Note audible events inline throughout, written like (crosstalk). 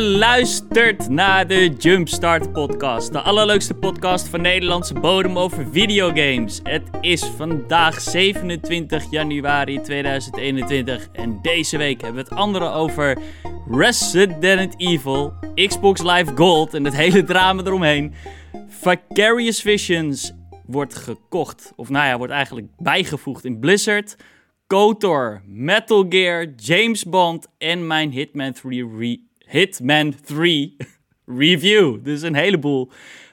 Luistert naar de Jumpstart Podcast, de allerleukste podcast van Nederlandse bodem over videogames. Het is vandaag 27 januari 2021 en deze week hebben we het andere over Resident Evil, Xbox Live Gold en het hele drama eromheen. Vicarious Visions wordt gekocht, of nou ja, wordt eigenlijk bijgevoegd in Blizzard. KOTOR, Metal Gear, James Bond en mijn Hitman 3 re Hitman 3 review. Dus een heleboel.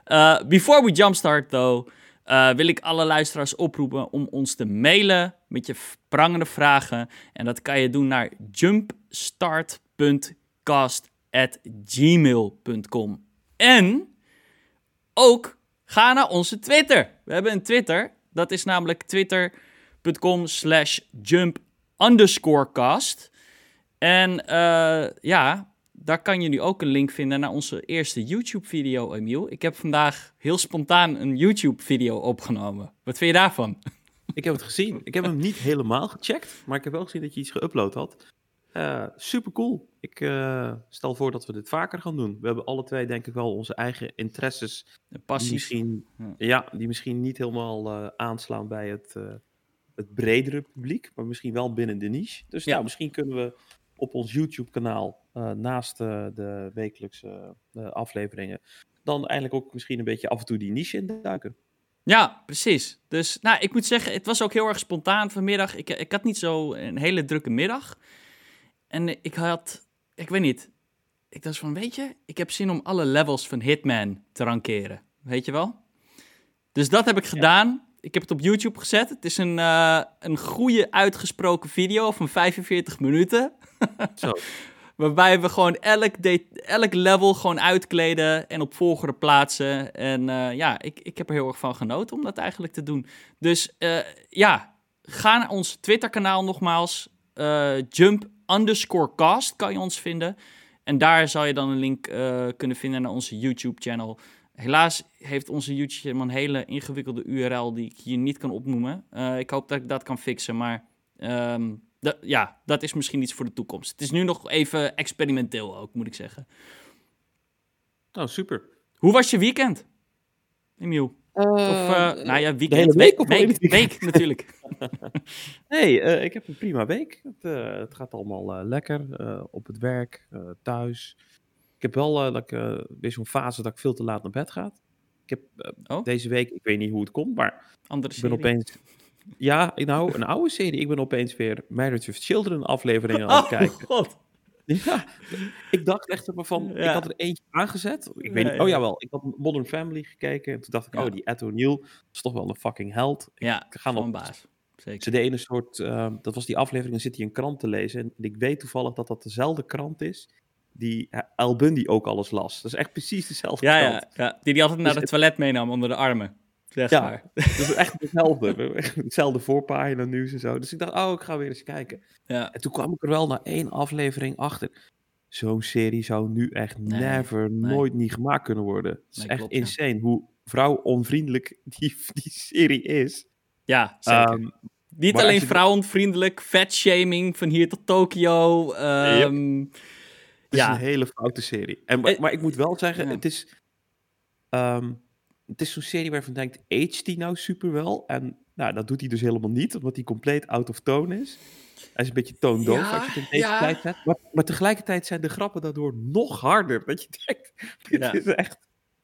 Uh, before we jumpstart, though, uh, wil ik alle luisteraars oproepen om ons te mailen met je prangende vragen. En dat kan je doen naar jumpstart.cast.gmail.com. En ook ga naar onze Twitter. We hebben een Twitter. Dat is namelijk twitter.com slash jump underscore cast. En uh, ja, daar kan je nu ook een link vinden naar onze eerste YouTube-video, Emiel. Ik heb vandaag heel spontaan een YouTube-video opgenomen. Wat vind je daarvan? Ik heb het gezien. Ik heb hem niet helemaal gecheckt, maar ik heb wel gezien dat je iets geüpload had. Uh, super cool. Ik uh, stel voor dat we dit vaker gaan doen. We hebben alle twee, denk ik wel, onze eigen interesses. Passies. Die misschien, ja. ja. die misschien niet helemaal uh, aanslaan bij het, het bredere publiek, maar misschien wel binnen de niche. Dus ja, nou, misschien kunnen we op ons YouTube-kanaal, naast uh, de wekelijkse uh, afleveringen, dan eigenlijk ook misschien een beetje af en toe die niche induiken. Ja, precies. Dus nou, ik moet zeggen, het was ook heel erg spontaan vanmiddag. Ik, ik had niet zo een hele drukke middag. En ik had, ik weet niet, ik dacht van, weet je, ik heb zin om alle levels van Hitman te rankeren. Weet je wel? Dus dat heb ik gedaan. Ik heb het op YouTube gezet. Het is een, uh, een goede uitgesproken video van 45 minuten. Zo. (laughs) Waarbij we gewoon elk, level gewoon uitkleden en op volgorde plaatsen. En uh, ja, ik, ik heb er heel erg van genoten om dat eigenlijk te doen. Dus uh, ja, ga naar ons Twitter-kanaal nogmaals. jump underscore cast kan je ons vinden. En daar zal je dan een link kunnen vinden naar onze YouTube-channel. Helaas heeft onze YouTube een hele ingewikkelde URL die ik hier niet kan opnoemen. Ik hoop dat ik dat kan fixen, maar um, ja, dat is misschien iets voor de toekomst. Het is nu nog even experimenteel ook, moet ik zeggen. Oh, super. Hoe was je weekend, Emiel? Uh, of, uh, nou ja, weekend. hele week, of week, week, week natuurlijk. (laughs) nee, uh, ik heb een prima week. Het, het gaat allemaal lekker. op het werk, thuis. Ik heb wel dat ik, weer zo'n fase dat ik veel te laat naar bed ga. Ik heb oh? deze week, ik weet niet hoe het komt, maar Andere ik ben opeens... Ja, nou, een oude serie. Ik ben opeens weer Marriage of Children afleveringen aan het (laughs) oh, kijken. god. Ja, ik dacht echt van, ja. ik had er eentje aangezet. Ik weet niet, oh jawel, ik had Modern Family gekeken. En toen dacht ik, ja. oh, die Ed O'Neill is toch wel een fucking held. Ja, ik ga nog baas. Zeker. Ze deden een soort, uh, dat was die aflevering, dan zit hij een krant te lezen. En ik weet toevallig dat dat dezelfde krant is die Al Bundy ook alles las. Dat is echt precies dezelfde ja, krant. Ja, ja, die die altijd naar dus het toilet meenam onder de armen. Zeg ja, maar. (laughs) dat is echt hetzelfde. hetzelfde voorpagina nieuws en zo. Dus ik dacht, oh, ik ga weer eens kijken. Ja. En toen kwam ik er wel na één aflevering achter. Zo'n serie zou nu echt nee, never, nee. nooit niet gemaakt kunnen worden. Het is Nee, echt klopt, ja. insane hoe vrouwonvriendelijk (laughs) die, die serie is. Ja, zeker. Ehm, Niet alleen vrouwenvriendelijk, fatshaming van hier tot Tokio. ehm, het is ja, een hele foute serie. En, maar, Eh, maar ik moet wel zeggen, ja. het is... ehm, het is zo'n serie waarvan je denkt, aged die nou super wel? En nou, dat doet hij dus helemaal niet, omdat hij compleet out of tone is. Hij is een beetje toondoof Ja, als je het in deze ja. tijd zet. Maar, maar tegelijkertijd zijn de grappen daardoor nog harder. Dat je denkt, (laughs) dit Ja. is echt...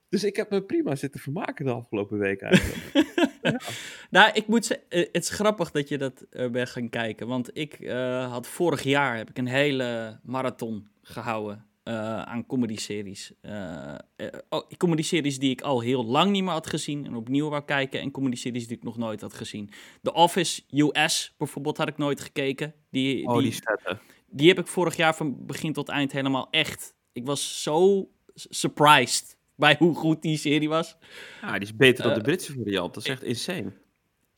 Dus ik heb me prima zitten vermaken de afgelopen week eigenlijk. (laughs) nou, ik moet zeggen, eh, het is grappig dat je dat eh, bent gaan kijken. Want ik eh, had vorig jaar heb ik een hele marathon gehouden eh, aan comedy-series. Eh, eh, oh, comedy-series die ik al heel lang niet meer had gezien en opnieuw wou kijken. En comedy-series die ik nog nooit had gezien. The Office US bijvoorbeeld had ik nooit gekeken. Die, Oh, die, die heb ik vorig jaar van begin tot eind helemaal echt. Ik was zo surprised bij hoe goed die serie was. Ja, die is beter dan de Britse variant. Dat is echt insane.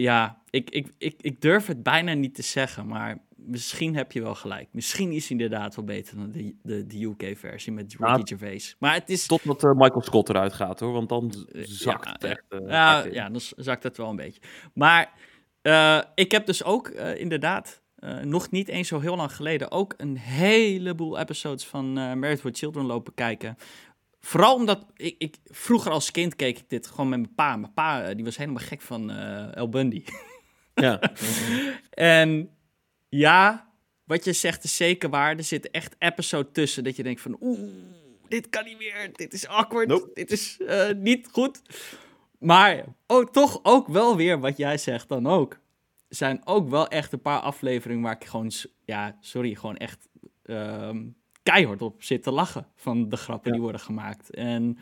Ja, ik, ik, ik, ik durf het bijna niet te zeggen, maar misschien heb je wel gelijk. Misschien is hij inderdaad wel beter dan de, de, de UK-versie met Ricky Nou, Gervais. Maar het is... Totdat eh, Michael Scott eruit gaat hoor, want dan Eh, zakt ja, het echt. eh, ja, echt ja, dan zakt het wel een beetje. Maar ik heb dus ook inderdaad nog niet eens zo heel lang geleden ook een heleboel episodes van uh, Married with Children lopen kijken. Vooral omdat ik, ik, vroeger als kind keek ik dit gewoon met mijn pa. Mijn pa eh, die was helemaal gek van El Bundy. (laughs) Ja. (laughs) en ja, wat je zegt is zeker waar. Er zit echt episode tussen dat je denkt van oeh, dit kan niet meer. Dit is awkward. Dit is niet goed. Maar oh, toch ook wel weer wat jij zegt dan ook zijn ook wel echt een paar afleveringen waar ik gewoon, ja, sorry, gewoon echt ehm, keihard op zit te lachen van de grappen die worden gemaakt. En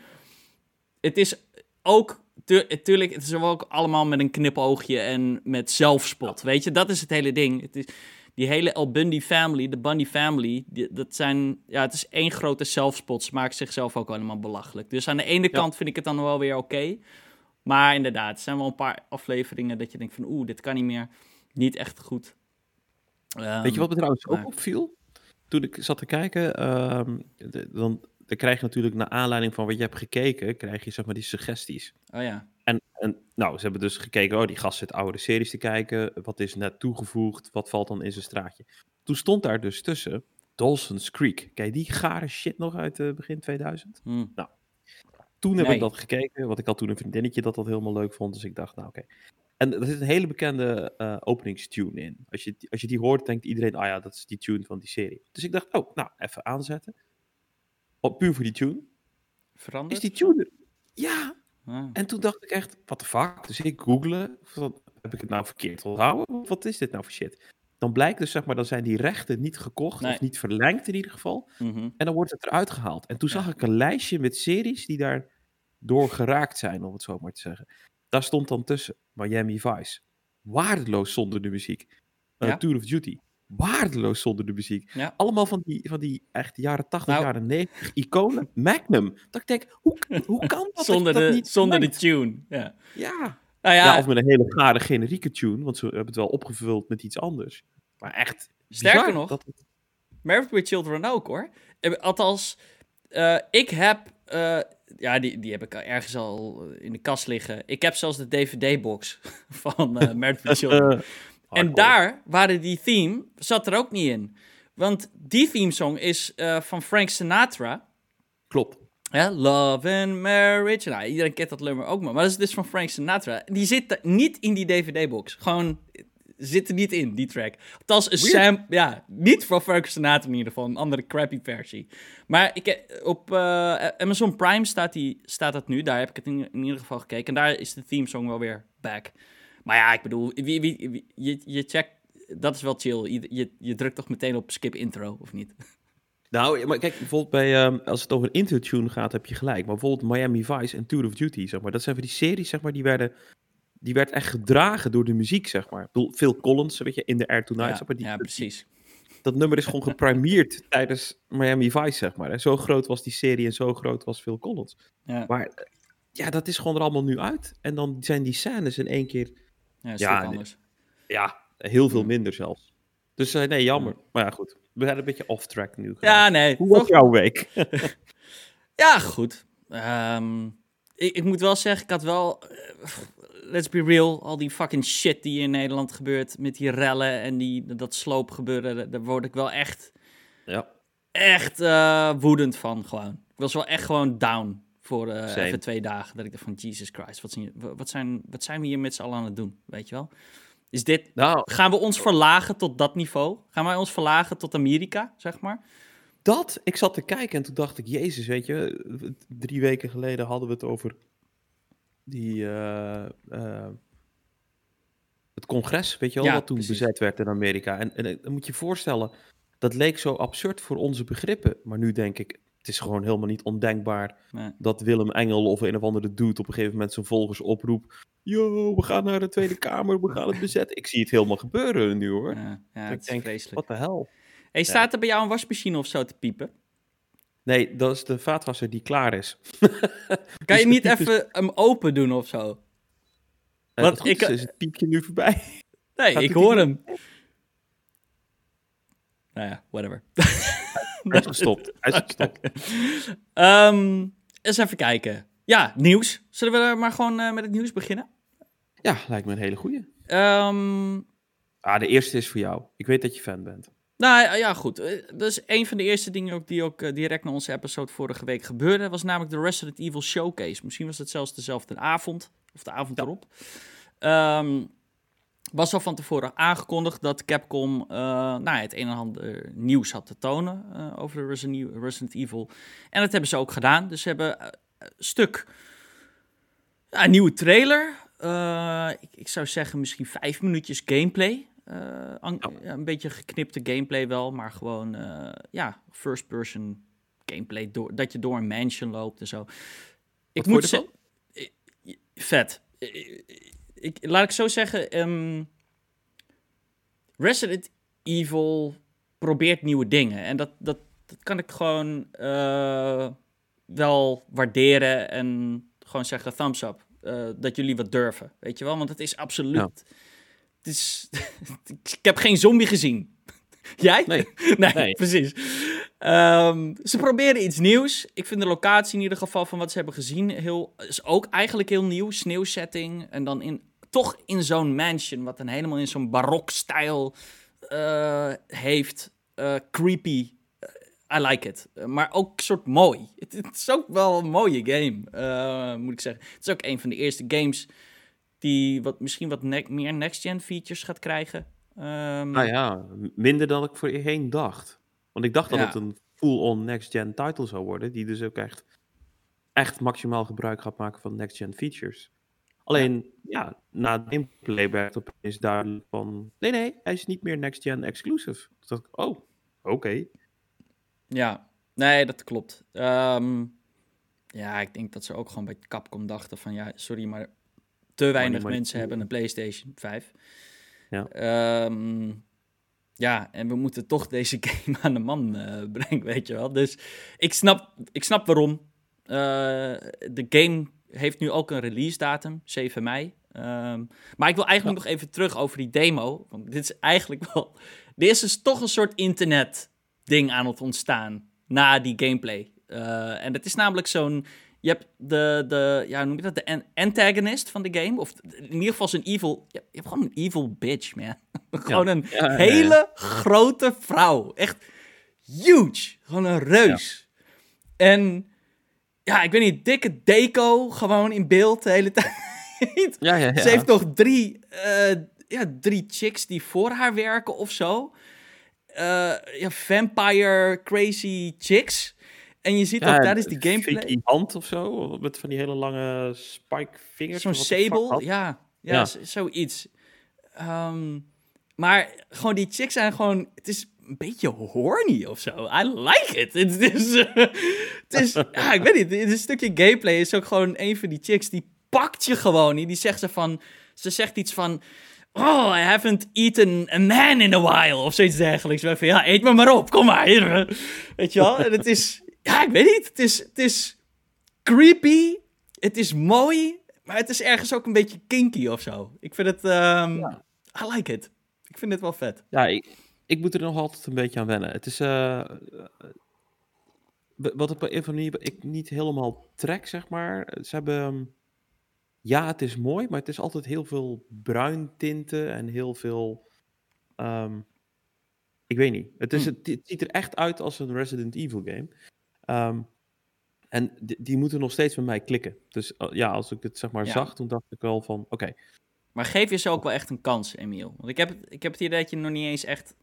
het is ook, natuurlijk, het is ook allemaal met een knipoogje en met zelfspot. Weet je, dat is het hele ding. Het is, die hele El Bundy family, de Bundy family, die, dat zijn, ja, het is één grote zelfspot. Ze maken zichzelf ook allemaal belachelijk. Dus aan de ene kant vind ik het dan wel weer oké. Maar inderdaad, er zijn wel een paar afleveringen dat je denkt van oeh, dit kan niet meer. Niet echt goed. Weet je wat me trouwens ook opviel? Toen ik zat te kijken, um, dan, dan krijg je natuurlijk naar aanleiding van wat je hebt gekeken, krijg je zeg maar die suggesties. Oh ja. En, en nou, ze hebben dus gekeken, oh die gast zit oude series te kijken, wat is net toegevoegd, wat valt dan in zijn straatje. Toen stond daar dus tussen Dawson's Creek. Kijk, die gare shit nog uit uh, begin 2000? Hmm. Nou, toen heb ik dat gekeken, want ik had toen een vriendinnetje dat dat helemaal leuk vond. Dus ik dacht, nou oké. En er zit een hele bekende uh, openingstune in. Als je, als je die hoort, denkt iedereen, ah ja, dat is die tune van die serie. Dus ik dacht, oh, nou, even aanzetten. Op, puur voor die tune. Veranderd? Is die tune Ja. Ah. En toen dacht ik echt, what the fuck? Dus ik googelen, heb ik het nou verkeerd onthouden? Wat is dit nou voor shit? Dan blijkt dus, zeg maar, dan zijn die rechten niet gekocht of niet verlengd in ieder geval. Mhm. En dan wordt het eruit gehaald. En toen zag ik een lijstje met series die daar door geraakt zijn, om het zo maar te zeggen. Daar stond dan tussen Miami Vice. Waardeloos zonder de muziek. Uh, Tour of Duty. Waardeloos zonder de muziek. Ja. Allemaal van die, van die echt jaren 80, nou, jaren 90 iconen. (laughs) Magnum. Dat ik denk, hoe, hoe (laughs) kan dat? zonder dat de, niet zonder de tune. Ja. Ja. Nou ja. of met een hele gare generieke tune, want ze hebben het wel opgevuld met iets anders. Maar echt. Sterker nog, dat... Married with Children ook hoor. Eh, althans, uh, ik heb. Uh, ja, die, die heb ik ergens al in de kast liggen. Ik heb zelfs de DVD-box (laughs) van uh, Married with Children. en daar waren die theme, zat er ook niet in. Want die theme song is uh, van Frank Sinatra. Klopt. Ja, Love and Marriage. Nou, iedereen kent dat nummer ook maar. Maar dat is dus van Frank Sinatra. Die zit niet in die DVD-box. Gewoon zit er niet in, die track. Althans, een Sam, ja, niet van Frank Sinatra in ieder geval, een andere crappy versie. Maar ik, eh, op uh, Amazon Prime staat, die, staat dat nu, daar heb ik het in, in, ieder geval gekeken. En daar is de theme song wel weer back. Maar ja, ik bedoel, wie, wie, wie, je, je checkt, dat is wel chill. Je, je, je, drukt toch meteen op skip intro, of niet? Nou, maar kijk, bijvoorbeeld bij, um, als het over intro tune gaat, heb je gelijk. Maar bijvoorbeeld Miami Vice en Tour of Duty, zeg maar. Dat zijn van die series, zeg maar, die werden die werd echt gedragen door de muziek, zeg maar. Ik Phil Collins, weet je, in de Air Tonight. Ja, maar die, ja precies. Dat nummer is gewoon geprimeerd (laughs) tijdens Miami Vice, zeg maar. En zo groot was die serie en zo groot was Phil Collins. Ja. Maar ja, dat is gewoon er allemaal nu uit. En dan zijn die scènes in één keer... Ja, ja, anders. ja heel veel minder zelfs. Dus uh, nee, jammer. Maar ja, goed. We zijn een beetje off-track nu. Ja, nee. Hoe was jouw week? (laughs) ja, goed. Um, ik, ik, moet wel zeggen, ik had wel... Uh, let's be real, al die fucking shit die in Nederland gebeurt met die rellen en die, dat sloopgebeuren, daar word ik wel echt, ja. echt uh, woedend van gewoon. Ik was wel echt gewoon down voor uh, even twee dagen. Dat ik dacht van, Jesus Christ, wat zijn, wat zijn, wat zijn we hier met z'n allen aan het doen, weet je wel? Is dit, nou, gaan we ons verlagen tot dat niveau? Gaan wij ons verlagen tot Amerika, zeg maar? Dat, ik zat te kijken en toen dacht ik, Jezus, weet je, drie weken geleden hadden we het over die, uh, uh, het congres, weet je wel, Ja, wat toen precies. bezet werd in Amerika. En, en dan moet je je voorstellen, dat leek zo absurd voor onze begrippen. Maar nu denk ik, het is gewoon helemaal niet ondenkbaar Nee. dat Willem Engel of een of andere dude op een gegeven moment zijn volgers oproept. Yo, we gaan naar de Tweede Kamer, we gaan het bezetten. Ik zie het helemaal gebeuren nu hoor. Ja, ja ik het is denk, vreselijk. Wat de hel? Hey, staat er bij jou een wasmachine of zo te piepen? Nee, dat is de vaatwasser die klaar is. (laughs) Kan je (laughs) Dus niet is- even hem open doen of zo? Eh, goed ik- is, is het piepje nu voorbij. (laughs) Nee, Gaat ik hoor hem. Nou ja, whatever. Hij is gestopt. Hij is gestopt. Ehm, eens even kijken. Ja, nieuws. Zullen we maar gewoon eh, met het nieuws beginnen? Ja, lijkt me een hele goeie. Ehm, Ah, de eerste is voor jou. Ik weet dat je fan bent. Nou ja, goed. Eh, Dat is een van de eerste dingen ook die ook eh, direct na onze episode vorige week gebeurde. was namelijk de Resident Evil Showcase. Misschien was het zelfs dezelfde avond, of de avond Ja. erop. Ehm, was al van tevoren aangekondigd dat Capcom eh, nou, ja, het een en ander nieuws had te tonen eh, over de Resident Evil. En dat hebben ze ook gedaan. Dus ze hebben eh, een stuk ja, een nieuwe trailer. Eh, ik, ik zou zeggen misschien vijf minuutjes gameplay. Eh, Ja. een beetje geknipte gameplay wel, maar gewoon eh, ja, first person gameplay. Door, dat je door een mansion loopt en zo. Ik moet zeggen, vet. Ik, laat ik zo zeggen, ehm, Resident Evil probeert nieuwe dingen. En dat, dat, dat kan ik gewoon eh, wel waarderen en gewoon zeggen thumbs up. dat jullie wat durven, weet je wel? Want het is absoluut... Ja. Is, (laughs) ik heb geen zombie gezien. (laughs) Jij? Nee. (laughs) nee, Nee. precies. Ehm, ze proberen iets nieuws. Ik vind de locatie in ieder geval van wat ze hebben gezien heel, is ook eigenlijk heel nieuw. Sneeuwsetting en dan in, toch in zo'n mansion, wat dan helemaal in zo'n barok-stijl eh, heeft. Eh, creepy. Eh, I like it. Maar ook soort mooi. Het, is ook wel een mooie game, moet ik zeggen. Het is ook een van de eerste games die wat, misschien wat ne- meer next-gen features gaat krijgen. Ehm, Nou ja, minder dan ik voorheen dacht. Want ik dacht dat Ja. het een full-on next-gen title zou worden, die dus ook echt, echt maximaal gebruik gaat maken van next-gen features. Alleen, ja, na het gameplay werd opeens duidelijk van, nee, nee, hij is niet meer next-gen exclusive. Toen dacht ik, oh, oké. Ja, nee, dat klopt. Ehm, ja, ik denk dat ze ook gewoon bij Capcom dachten van... Ja, sorry, maar te weinig money. mensen hebben een PlayStation 5. Ja. Ehm, ja, en we moeten toch deze (laughs) game aan de man eh, brengen, weet je wel. Dus ik snap, ik snap waarom. Eh, de game heeft nu ook een release datum, 7 mei. Ehm, maar ik wil eigenlijk nog even terug over die demo. Want dit is eigenlijk wel... Er is dus toch een soort internet ding aan het ontstaan na die gameplay. Eh, en het is namelijk zo'n... Je hebt de, de, ja, noem je dat? De an- antagonist van de game. Of in ieder geval zo'n evil... Je hebt gewoon een evil bitch, man. (laughs) gewoon een Ja, ja, ja. hele grote vrouw. Echt huge. Gewoon een reus. En ja, ik weet niet, dikke deco gewoon in beeld de hele (laughs) tijd. Ja, ja, ja. Ze heeft nog drie, eh, ja, drie chicks die voor haar werken of zo. Eh, ja, vampire crazy chicks. En je ziet ook tijdens die een gameplay... Vicky hand of zo, met van die hele lange spike vingers. Zo'n sable, ja, ja, zoiets. Ehm, maar gewoon die chicks zijn gewoon... Het is een beetje horny of zo. I like it. (laughs) Het is... het is (laughs) ja, ik weet niet. Dit stukje gameplay is ook gewoon een van die chicks... die pakt je gewoon. Die zegt ze van... Ze zegt iets van... Oh, I haven't eaten a man in a while. Of zoiets dergelijks. Van, ja, eet me maar op. Kom maar. hier. (laughs) Weet je wel? En het is... Ja, ik weet niet. Het is... Het is creepy. Het is mooi. Maar het is ergens ook een beetje kinky of zo. Ik vind het... ehm, I like it. Ik vind het wel vet. Ja, ik, ik moet er nog altijd een beetje aan wennen. Het is... eh, wat op een manier ik niet helemaal trek, zeg maar. Ze hebben... ehm, Ja, het is mooi, maar het is altijd heel veel bruin tinten en heel veel... ehm, ik weet niet. Het, is, Hm. het, het ziet er echt uit als een Resident Evil game. Ehm, en die, die moeten nog steeds met mij klikken. Dus eh, ja, als ik het zeg maar Ja. zag, toen dacht ik wel van... Oké, Maar geef je ze ook wel echt een kans, Emiel. Want ik heb, het- ik heb het idee dat je nog niet eens echt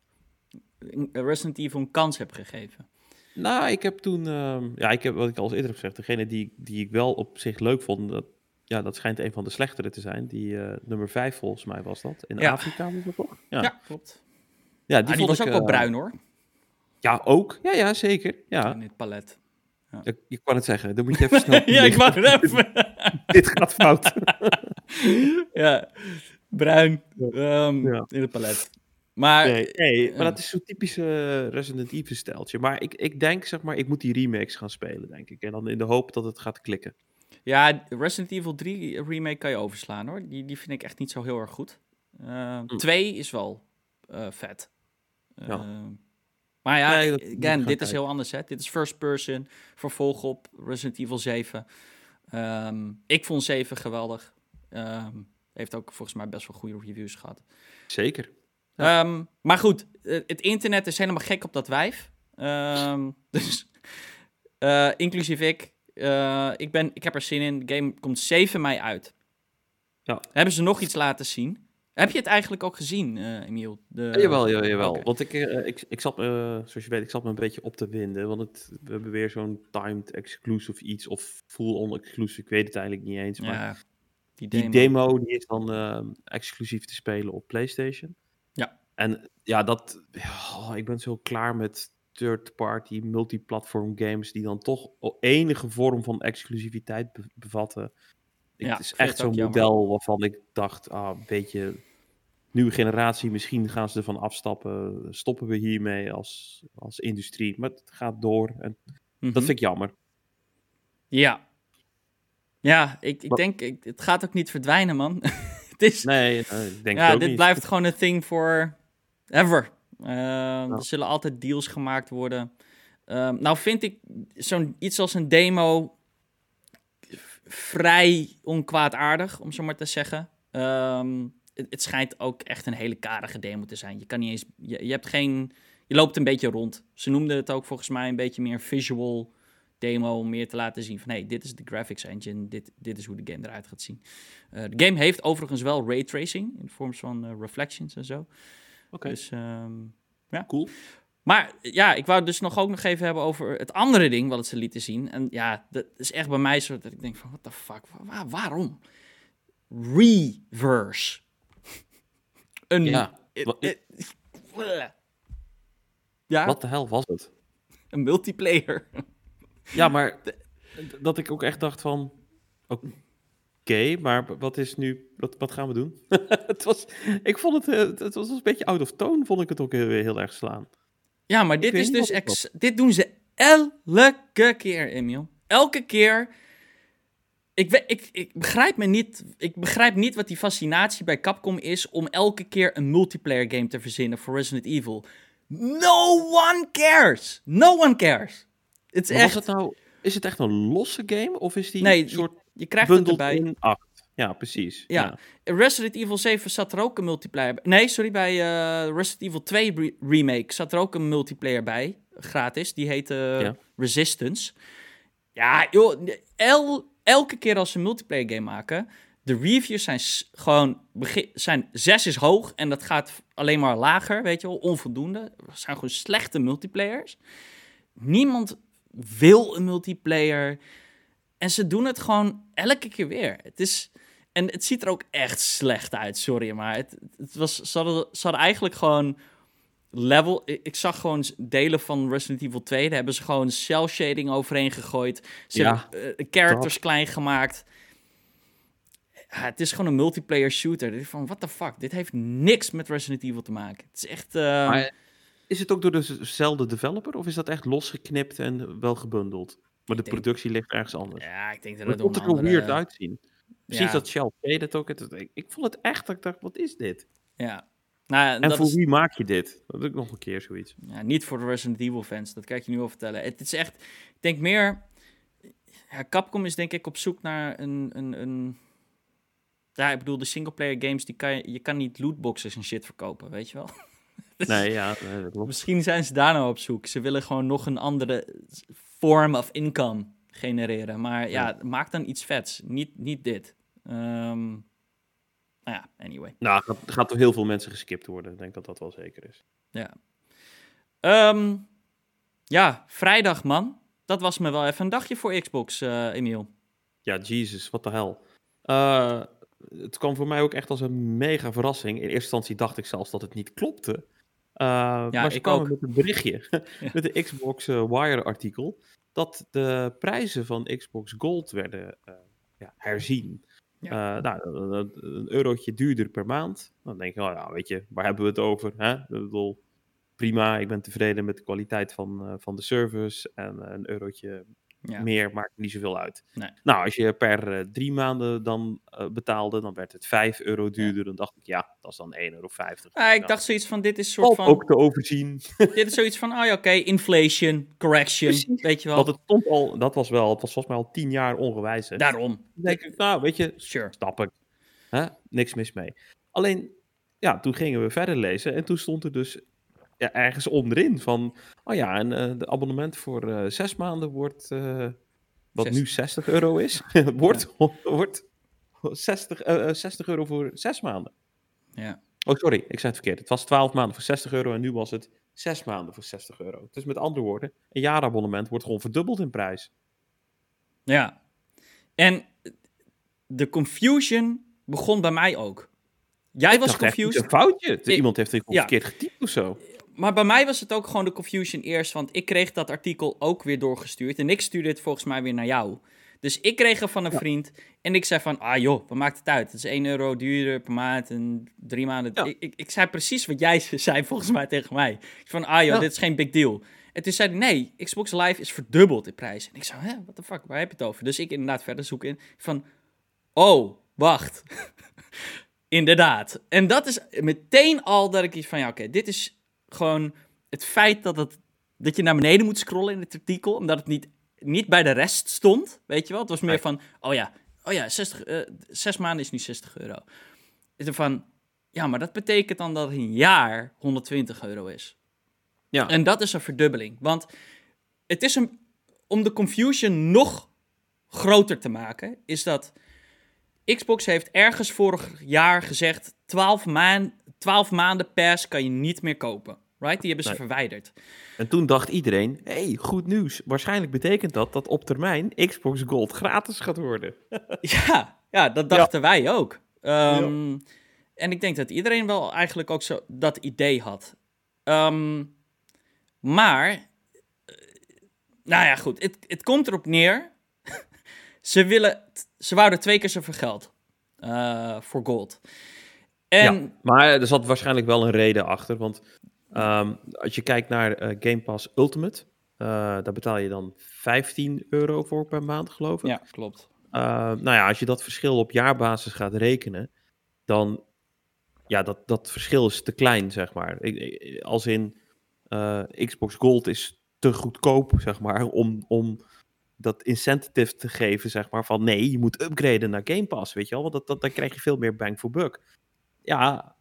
een- Resident Evil een kans hebt gegeven. Nou, ik heb toen, ehm, ja, ik heb wat ik al eerder heb gezegd, degene die, die ik wel op zich leuk vond, dat, ja, dat schijnt een van de slechtere te zijn. Die eh, nummer 5 volgens mij was dat. In Ja. Afrika was dat toch? Ja, Ja, klopt. ja Die, die vond was ik, ook wel eh, bruin hoor, Ja, ook. Ja, ja, zeker. Ja, in dit palet. ik, ik kan het zeggen. Dan moet je (laughs) even snel. ja, ik wou het even. (laughs) Dit gaat fout. (laughs) ja, bruin ehm, Ja. in het palet. Maar Nee, nee, ja. maar dat is zo'n typische Resident Evil steltje. Maar ik, ik denk, zeg maar, ik moet die remakes gaan spelen, denk ik. En dan in de hoop dat het gaat klikken. ja, Resident Evil 3 remake kan je overslaan hoor. Die, die vind ik echt niet zo heel erg goed. Uh, Hm. Twee is wel eh, vet. Ja. Eh, maar ja, Nee, dat again, dit is heel anders. Hè? Dit is first person, vervolg op Resident Evil 7. Ehm, ik vond 7 geweldig. Ehm, heeft ook volgens mij best wel goede reviews gehad. Zeker. Ehm, maar goed, eh, het internet is helemaal gek op dat wijf. (laughs) Dus, uh, inclusief ik. Uh, ik, ben, ik heb er zin in. De game komt 7 mei uit. Ja. Hebben ze nog iets laten zien? Heb je het eigenlijk ook gezien, uh, Emiel? De... Ja, jawel, jawel. jawel. Okay. Want ik, uh, ik, ik zat, uh, zoals je weet, ik zat me een beetje op te winden. Want het, we hebben weer zo'n timed exclusive iets of full-on exclusive. Ik weet het eigenlijk niet eens. Maar ja, die, demo. die demo die is dan exclusief te spelen op PlayStation. Ja. En ja, dat, oh, ik ben zo klaar met third-party multiplatform games die dan toch enige vorm van exclusiviteit bevatten. Ja, het is echt zo'n model waarvan ik dacht, ah, een beetje nieuwe generatie, misschien gaan ze ervan afstappen. Stoppen we hiermee als, als industrie. Maar het gaat door en dat vind ik jammer. Ja. Ja, ik, ik denk, ik, het gaat ook niet verdwijnen, man. (laughs) het is, nee, ik denk ja, ook dit niet. blijft gewoon een thing for ever. Uh, Er zullen altijd deals gemaakt worden. Uh, nou vind ik zo'n iets als een demo vrij onkwaadaardig, om zo maar te zeggen. Ehm, het, schijnt ook echt een hele karige demo te zijn. Je kan niet eens. Je, je, hebt geen. Je loopt een beetje rond. Ze noemden het ook volgens mij een beetje meer visual demo. Om meer te laten zien van hey, dit is de graphics engine. Dit, dit is hoe de game eruit gaat zien. Uh, de game heeft overigens wel ray tracing in de vorm van uh, reflections en zo. Oké. Dus um, ja. Cool. Maar ja, ik wou dus nog ook nog even hebben over het andere ding wat het ze lieten zien. En ja, dat is echt bij mij zo dat ik denk van, what the fuck, waar, waarom? Reverse. Een... Ja. ja. Wat de hel was het? Een multiplayer. Ja, maar (laughs) dat ik ook echt dacht van, oké, maar wat is nu, wat, wat gaan we doen? (laughs) het was, ik vond het, eh, het was een beetje out of tone, vond ik het ook heel, heel erg slaan. Ja, maar dit is dus ex dit doen ze elke keer, Emiel. Elke keer. Ik, ik, ik, begrijp me niet, ik begrijp niet wat die fascinatie bij Capcom is om elke keer een multiplayer game te verzinnen voor Resident Evil. No one cares. No one cares. Het is echt... het nou, is het echt een losse game of is die nee, soort je, je krijgt het erbij. in? Ja, precies. Ja. ja. Resident Evil 7 zat er ook een multiplayer bij. Nee, sorry, bij uh, Resident Evil 2 Remake zat er ook een multiplayer bij. Gratis. Die heette Resistance. Ja, joh. El, elke keer als ze een multiplayer game maken... De reviews zijn gewoon... Zijn, 6 is hoog en dat gaat alleen maar lager, weet je wel. Onvoldoende. Het zijn gewoon slechte multiplayers. Niemand wil een multiplayer... En ze doen het gewoon elke keer weer. Het is. En het ziet er ook echt slecht uit, sorry. Maar het, het was, ze, hadden, ze hadden eigenlijk gewoon level... Ik zag gewoon delen van Resident Evil 2. Daar hebben ze gewoon cel shading overheen gegooid. Ze ja, hebben uh, characters klein gemaakt. Ja, het is gewoon een multiplayer shooter. Van, what the fuck? Dit heeft niks met Resident Evil te maken. Het is echt... Uh... Maar is het ook door dezelfde developer? Of is dat echt losgeknipt en wel gebundeld? Maar de productie ligt ergens anders. Ja, ik denk dat het, het komt er andere... weird uitzien. Precies ja. dat Shell deed het ook. Ik, ik vond het echt dat ik dacht, wat is dit? Ja. Nou, en voor is... wie maak je dit? Dat ik nog een keer zoiets. Ja, niet voor de Resident Evil fans, dat kan ik je nu wel vertellen. Het is echt, ik denk meer... Ja, Capcom is denk ik op zoek naar een... een, een ja, ik bedoel, de singleplayer games, die kan je, je kan niet lootboxes en shit verkopen, weet je wel? dus (laughs) nee, ja, dat klopt. Misschien zijn ze daar nou op zoek. Ze willen gewoon nog een andere form of income genereren. Maar ja, maak dan iets vets. Niet, niet dit. Um, nou ja, anyway. Nou, gaat, gaat door heel veel mensen geskipt worden. Ik denk dat dat wel zeker is. Ja. Um, ja, vrijdag man. Dat was me wel even een dagje voor Xbox, uh, Emiel. Ja, Jesus, wat de hel. Uh, het kwam voor mij ook echt als een mega verrassing. In eerste instantie dacht ik zelfs dat het niet klopte. Uh, ja, maar ze kwamen met een berichtje. (laughs) met de Xbox Wire artikel dat de prijzen van Xbox Gold werden ja, herzien. Uh, nou, een eurotje duurder per maand. Dan denk je, oh, ja, weet je, waar hebben we het over? Hè? Bedoel, prima, ik ben tevreden met de kwaliteit van, uh, van de service. En een eurotje ja. Meer maakt niet zoveel uit. Nee. Nou, als je per uh, drie maanden dan uh, betaalde, dan werd het 5 euro duurder. Ja. Dan dacht ik, ja, dat is dan 1,50 euro. Ah, ik dacht zoiets van, dit is soort van... ook te overzien. (laughs) dit is zoiets van, oh ja, oké, okay, inflation, correction, Precies. weet je wel. Want het stond al, dat was wel, het was volgens mij al tien jaar ongewijzigd. Daarom. Dan denk ik, nou, weet je, sure. stap ik. Huh? Niks mis mee. Alleen, ja, toen gingen we verder lezen en toen stond er dus ja, ergens onderin van, oh ja, en uh, de abonnement voor uh, zes maanden wordt, uh, wat Zes. nu 60 euro is, wordt, (laughs) ja. wordt 60, 60 euro voor zes maanden. Ja. Oh, sorry, ik zei het verkeerd. Het was 12 maanden voor 60 euro en nu was het 6 maanden voor 60 euro. Dus met andere woorden, een jaarabonnement wordt gewoon verdubbeld in prijs. Ja, en de confusion begon bij mij ook. Jij was confused. Een foutje. Iemand heeft het verkeerd getypt of zo. Maar bij mij was het ook gewoon de confusion eerst, want ik kreeg dat artikel ook weer doorgestuurd. En ik stuurde het volgens mij weer naar jou. Dus ik kreeg er van een vriend en ik zei van, ah joh, wat maakt het uit? Het is 1 euro duurder per maand en drie maanden. Ik, ik, ik, zei precies wat jij (laughs) zei volgens mij tegen mij. Ik van, ah joh, dit is geen big deal. En toen zei hij, nee, Xbox Live is verdubbeld in prijs. En ik zei, hè, what the fuck, waar heb je het over? Dus ik inderdaad verder zoeken in van, oh, wacht. (laughs) inderdaad. En dat is meteen al dat ik iets van, ja oké, dit is gewoon het feit dat, het, dat je naar beneden moet scrollen in het artikel, omdat het niet niet bij de rest stond, weet je wel. Het was meer van, oh ja, oh ja 60, uh, zes maanden is nu 60 euro. Is er van, ja, maar dat betekent dan dat een jaar 120 euro is. Ja. En dat is een verdubbeling. Want het is een, om de confusion nog groter te maken, is dat Xbox heeft ergens vorig jaar gezegd, 12, maan, 12 maanden pers kan je niet meer kopen. Right? Die hebben ze verwijderd. En toen dacht iedereen, hey, goed nieuws. Waarschijnlijk betekent dat dat op termijn Xbox Gold gratis gaat worden. (laughs) ja, ja, dat dachten wij ook. Ehm, en ik denk dat iedereen wel eigenlijk ook zo dat idee had. Ehm, maar, eh, nou ja, goed. Het, het komt erop neer. (laughs) ze willen, ze wouden twee keer zoveel geld uh, voor Gold. En, ja, maar er zat waarschijnlijk wel een reden achter. Want Um, als je kijkt naar uh, Game Pass Ultimate, uh, daar betaal je dan 15 euro voor per maand, geloof ik. Ja, klopt. Uh, nou ja, als je dat verschil op jaarbasis gaat rekenen, dan ja, dat, dat verschil is te klein, zeg maar. Ik, als in Xbox Gold is te goedkoop, zeg maar, om, om dat incentive te geven, zeg maar, van nee, je moet upgraden naar Game Pass, weet je wel, want dat, dat, dan krijg je veel meer bang for buck. Ja,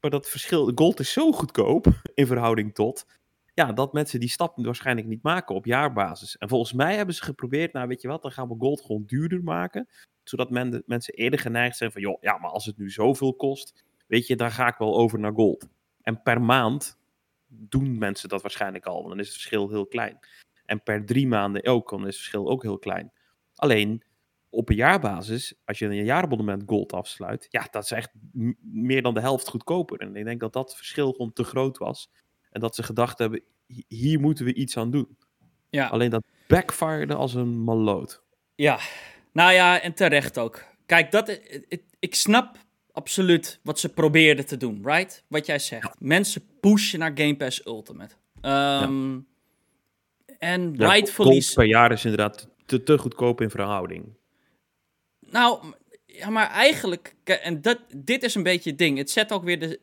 maar dat verschil, gold is zo goedkoop (laughs) in verhouding tot, ja, dat mensen die stap waarschijnlijk niet maken op jaarbasis. En volgens mij hebben ze geprobeerd, nou weet je wat, dan gaan we gold gewoon duurder maken, zodat men, mensen eerder geneigd zijn van, joh, ja, maar als het nu zoveel kost, weet je, dan ga ik wel over naar gold. En per maand doen mensen dat waarschijnlijk al, want dan is het verschil heel klein. En per drie maanden ook, dan is het verschil ook heel klein. Alleen, op een jaarbasis, als je een jaarabonnement gold afsluit, ja, dat is echt meer dan de helft goedkoper. En ik denk dat dat verschil gewoon te groot was. En dat ze gedacht hebben, hier moeten we iets aan doen. Ja. Alleen dat backfired als een maloot. Ja, nou ja, en terecht ook. Kijk, dat, ik snap absoluut wat ze probeerden te doen, right? Wat jij zegt. Mensen pushen naar Game Pass Ultimate. Um, ja. En ja, rightfully... per jaar is inderdaad te, te goedkoop in verhouding. Nou, ja, maar eigenlijk, en dat, dit is een beetje het ding. Het zet ook weer de,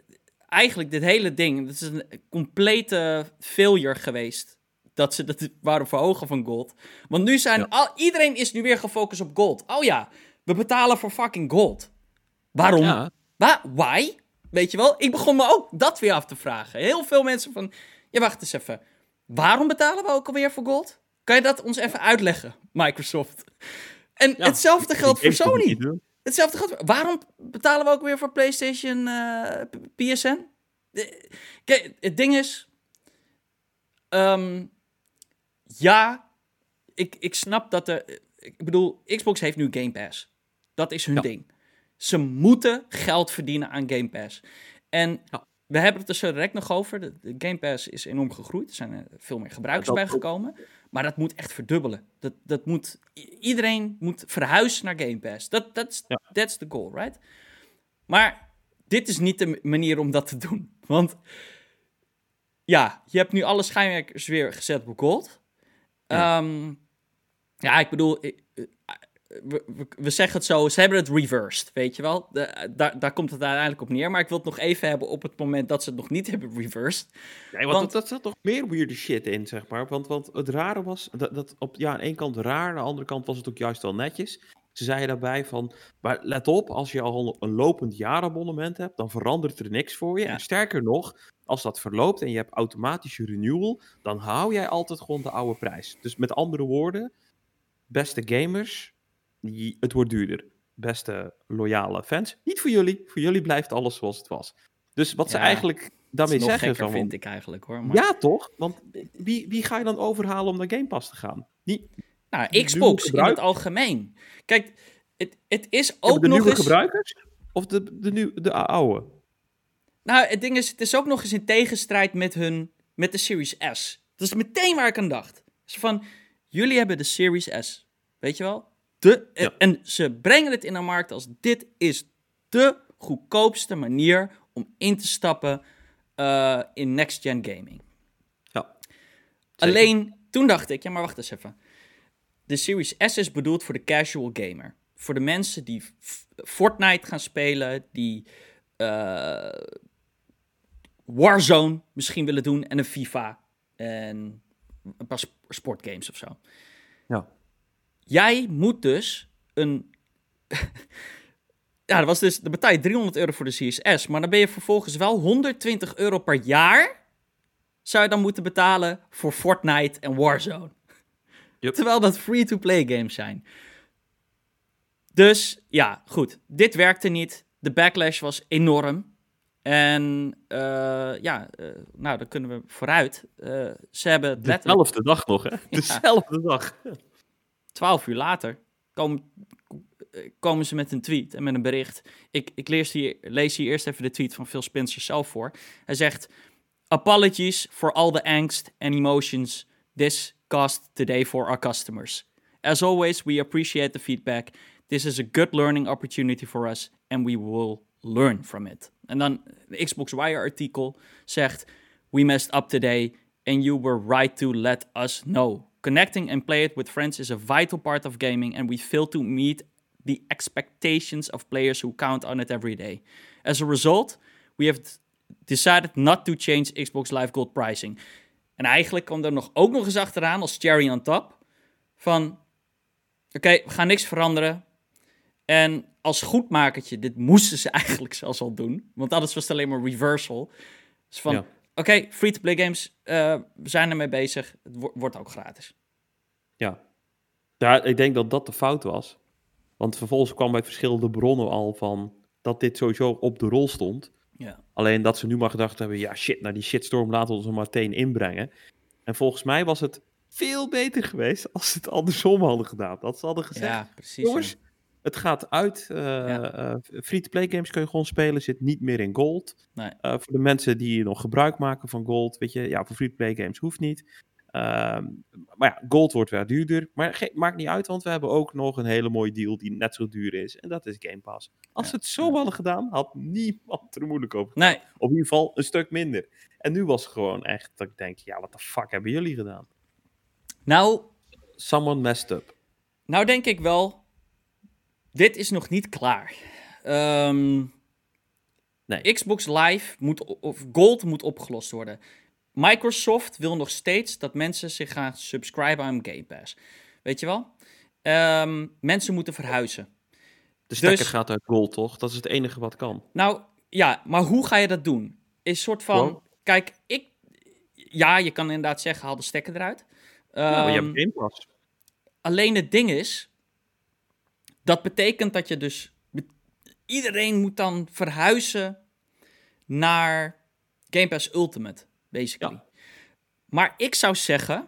eigenlijk dit hele ding, het is een complete failure geweest. Dat ze dat (laughs) waren verhogen van gold. Want nu zijn al, iedereen is nu weer gefocust op gold. Oh ja, we betalen voor fucking gold. Waarom? Ja. why? Weet je wel? Ik begon me ook dat weer af te vragen. Heel veel mensen van, ja wacht eens even. Waarom betalen we ook alweer voor gold? Kan je dat ons even uitleggen, Microsoft? En hetzelfde geldt voor Sony. Hetzelfde geldt. Waarom betalen we ook weer voor PlayStation uh, eh, PSN? Kijk, het ding is. Ehm, ja, ik, ik snap dat er. Ik bedoel, Xbox heeft nu Game Pass. Dat is hun ding. Ze moeten geld verdienen aan Game Pass. En we hebben het er zo direct nog over. De, Game Pass is enorm gegroeid. Er zijn veel meer gebruikers bijgekomen. Maar dat moet echt verdubbelen. Dat, dat moet, iedereen moet verhuizen naar Game Pass. Dat that's, ja. that's the goal, right? Maar dit is niet de manier om dat te doen. (laughs) Want ja, je hebt nu alle schijnwerkers weer gezet op gold. Ja, ehm, ja ik bedoel, we, we, zeggen het zo, ze hebben het reversed, weet je wel. De, daar, daar komt het uiteindelijk op neer. Maar ik wil het nog even hebben op het moment dat ze het nog niet hebben reversed. Nee, want, want dat, zat toch meer weird shit in, zeg maar. Want, want het rare was, dat, dat op ja, aan één kant raar, aan de andere kant was het ook juist wel netjes. Ze zeiden daarbij van, maar let op, als je al een lopend jaarabonnement hebt, dan verandert er niks voor je. Ja. En sterker nog, als dat verloopt en je hebt automatische renewal, dan hou jij altijd gewoon de oude prijs. Dus met andere woorden, beste gamers, het wordt duurder. Beste loyale fans, niet voor jullie. Voor jullie blijft alles zoals het was. Dus wat ze eigenlijk daarmee nog zeggen gekker, van, vind ik eigenlijk hoor. Maar... ja toch? Want wie, wie ga je dan overhalen om naar Game Pass te gaan? Die, Nou, Xbox in het algemeen. Kijk, het, het is ook de nog nieuwe eens... gebruikers? Of de, de, nieuw, de oude? Nou, het ding is, het is ook nog eens in tegenstrijd met hun, met de Series S. Dat is meteen waar ik aan dacht. Dus van, jullie hebben de Series S, weet je wel? De, Ja. En ze brengen het in de markt als dit is de goedkoopste manier om in te stappen eh, in next-gen gaming. Ja. Alleen, toen dacht ik, ja maar wacht eens even. De Series S is bedoeld voor de casual gamer. Voor de mensen die Fortnite gaan spelen, die eh, Warzone misschien willen doen en een FIFA en een paar sp- sportgames of zo. Ja. Jij moet dus een. (laughs) ja, dat was dus. Dan betaal je 300 euro voor de Series S. Maar dan ben je vervolgens wel 120 euro per jaar. Zou je dan moeten betalen voor Fortnite en Warzone. (laughs) Yep. Terwijl dat free-to-play games zijn. Dus ja, goed. Dit werkte niet. De backlash was enorm. En eh, ja, eh, nou, dan kunnen we vooruit. Eh, ze hebben letterlijk Dezelfde dag nog, hè? (laughs) Dezelfde dag. 12 uur later komen, komen ze met een tweet en met een bericht. Ik, ik lees, hier, lees hier eerst even de tweet van Phil Spencer zelf voor. Hij zegt: Apologies for all the angst and emotions this caused today for our customers. As always, we appreciate the feedback. This is a good learning opportunity for us and we will learn from it. En dan de Xbox Wire artikel zegt: We messed up today and you were right to let us know. Connecting and play it with friends is a vital part of gaming and we fail to meet the expectations of players who count on it every day. As a result, we have decided not to change Xbox Live Gold pricing. En eigenlijk kwam er nog, ook nog eens achteraan als cherry on top van oké, we gaan niks veranderen. En als goedmakertje, dit moesten ze (laughs) eigenlijk zelfs al doen. Want anders was het alleen maar reversal. Dus van, Ja. oké, free-to-play games, eh, we zijn ermee bezig. Het wo- wordt ook gratis. Ja. ja, ik denk dat dat de fout was. Want vervolgens kwam bij verschillende bronnen al van dat dit sowieso op de rol stond. Ja. Alleen dat ze nu maar gedacht hebben, ja shit, nou die shitstorm laten we ons er maar meteen inbrengen. En volgens mij was het veel beter geweest (laughs) als ze het andersom hadden gedaan. Dat ze hadden gezegd, Ja, precies. jongens, ja. het gaat uit. eh, Ja. eh, free-to-play games kun je gewoon spelen, zit niet meer in gold. Nee. Eh, voor de mensen die nog gebruik maken van gold, weet je, ja, voor free-to-play games hoeft niet. Ehm, maar ja, gold wordt weer duurder. Maar ge- maakt niet uit, want we hebben ook nog een hele mooie deal die net zo duur is. En dat is Game Pass. Als ze het zo hadden gedaan, had niemand er moeilijk over gedaan. Nee, Of in ieder geval een stuk minder. En nu was het gewoon echt dat ik denk, ja, wat de fuck hebben jullie gedaan? nou, Someone messed up. nou denk ik wel, dit is nog niet klaar. Ehm, Nee. Xbox Live moet, of Gold moet opgelost worden. Microsoft wil nog steeds dat mensen zich gaan subscriben aan Game Pass. Weet je wel? Ehm, mensen moeten verhuizen. De stekker Dus- gaat uit gold, toch? Dat is het enige wat kan. Nou, ja, maar hoe ga je dat doen? Is soort van, kijk, ik, ja, je kan inderdaad zeggen, haal de stekker eruit. Ja, maar je Ehm, hebt Game Pass. Alleen het ding is, dat betekent dat je dus, iedereen moet dan verhuizen naar Game Pass Ultimate, basically. Ja. Maar ik zou zeggen,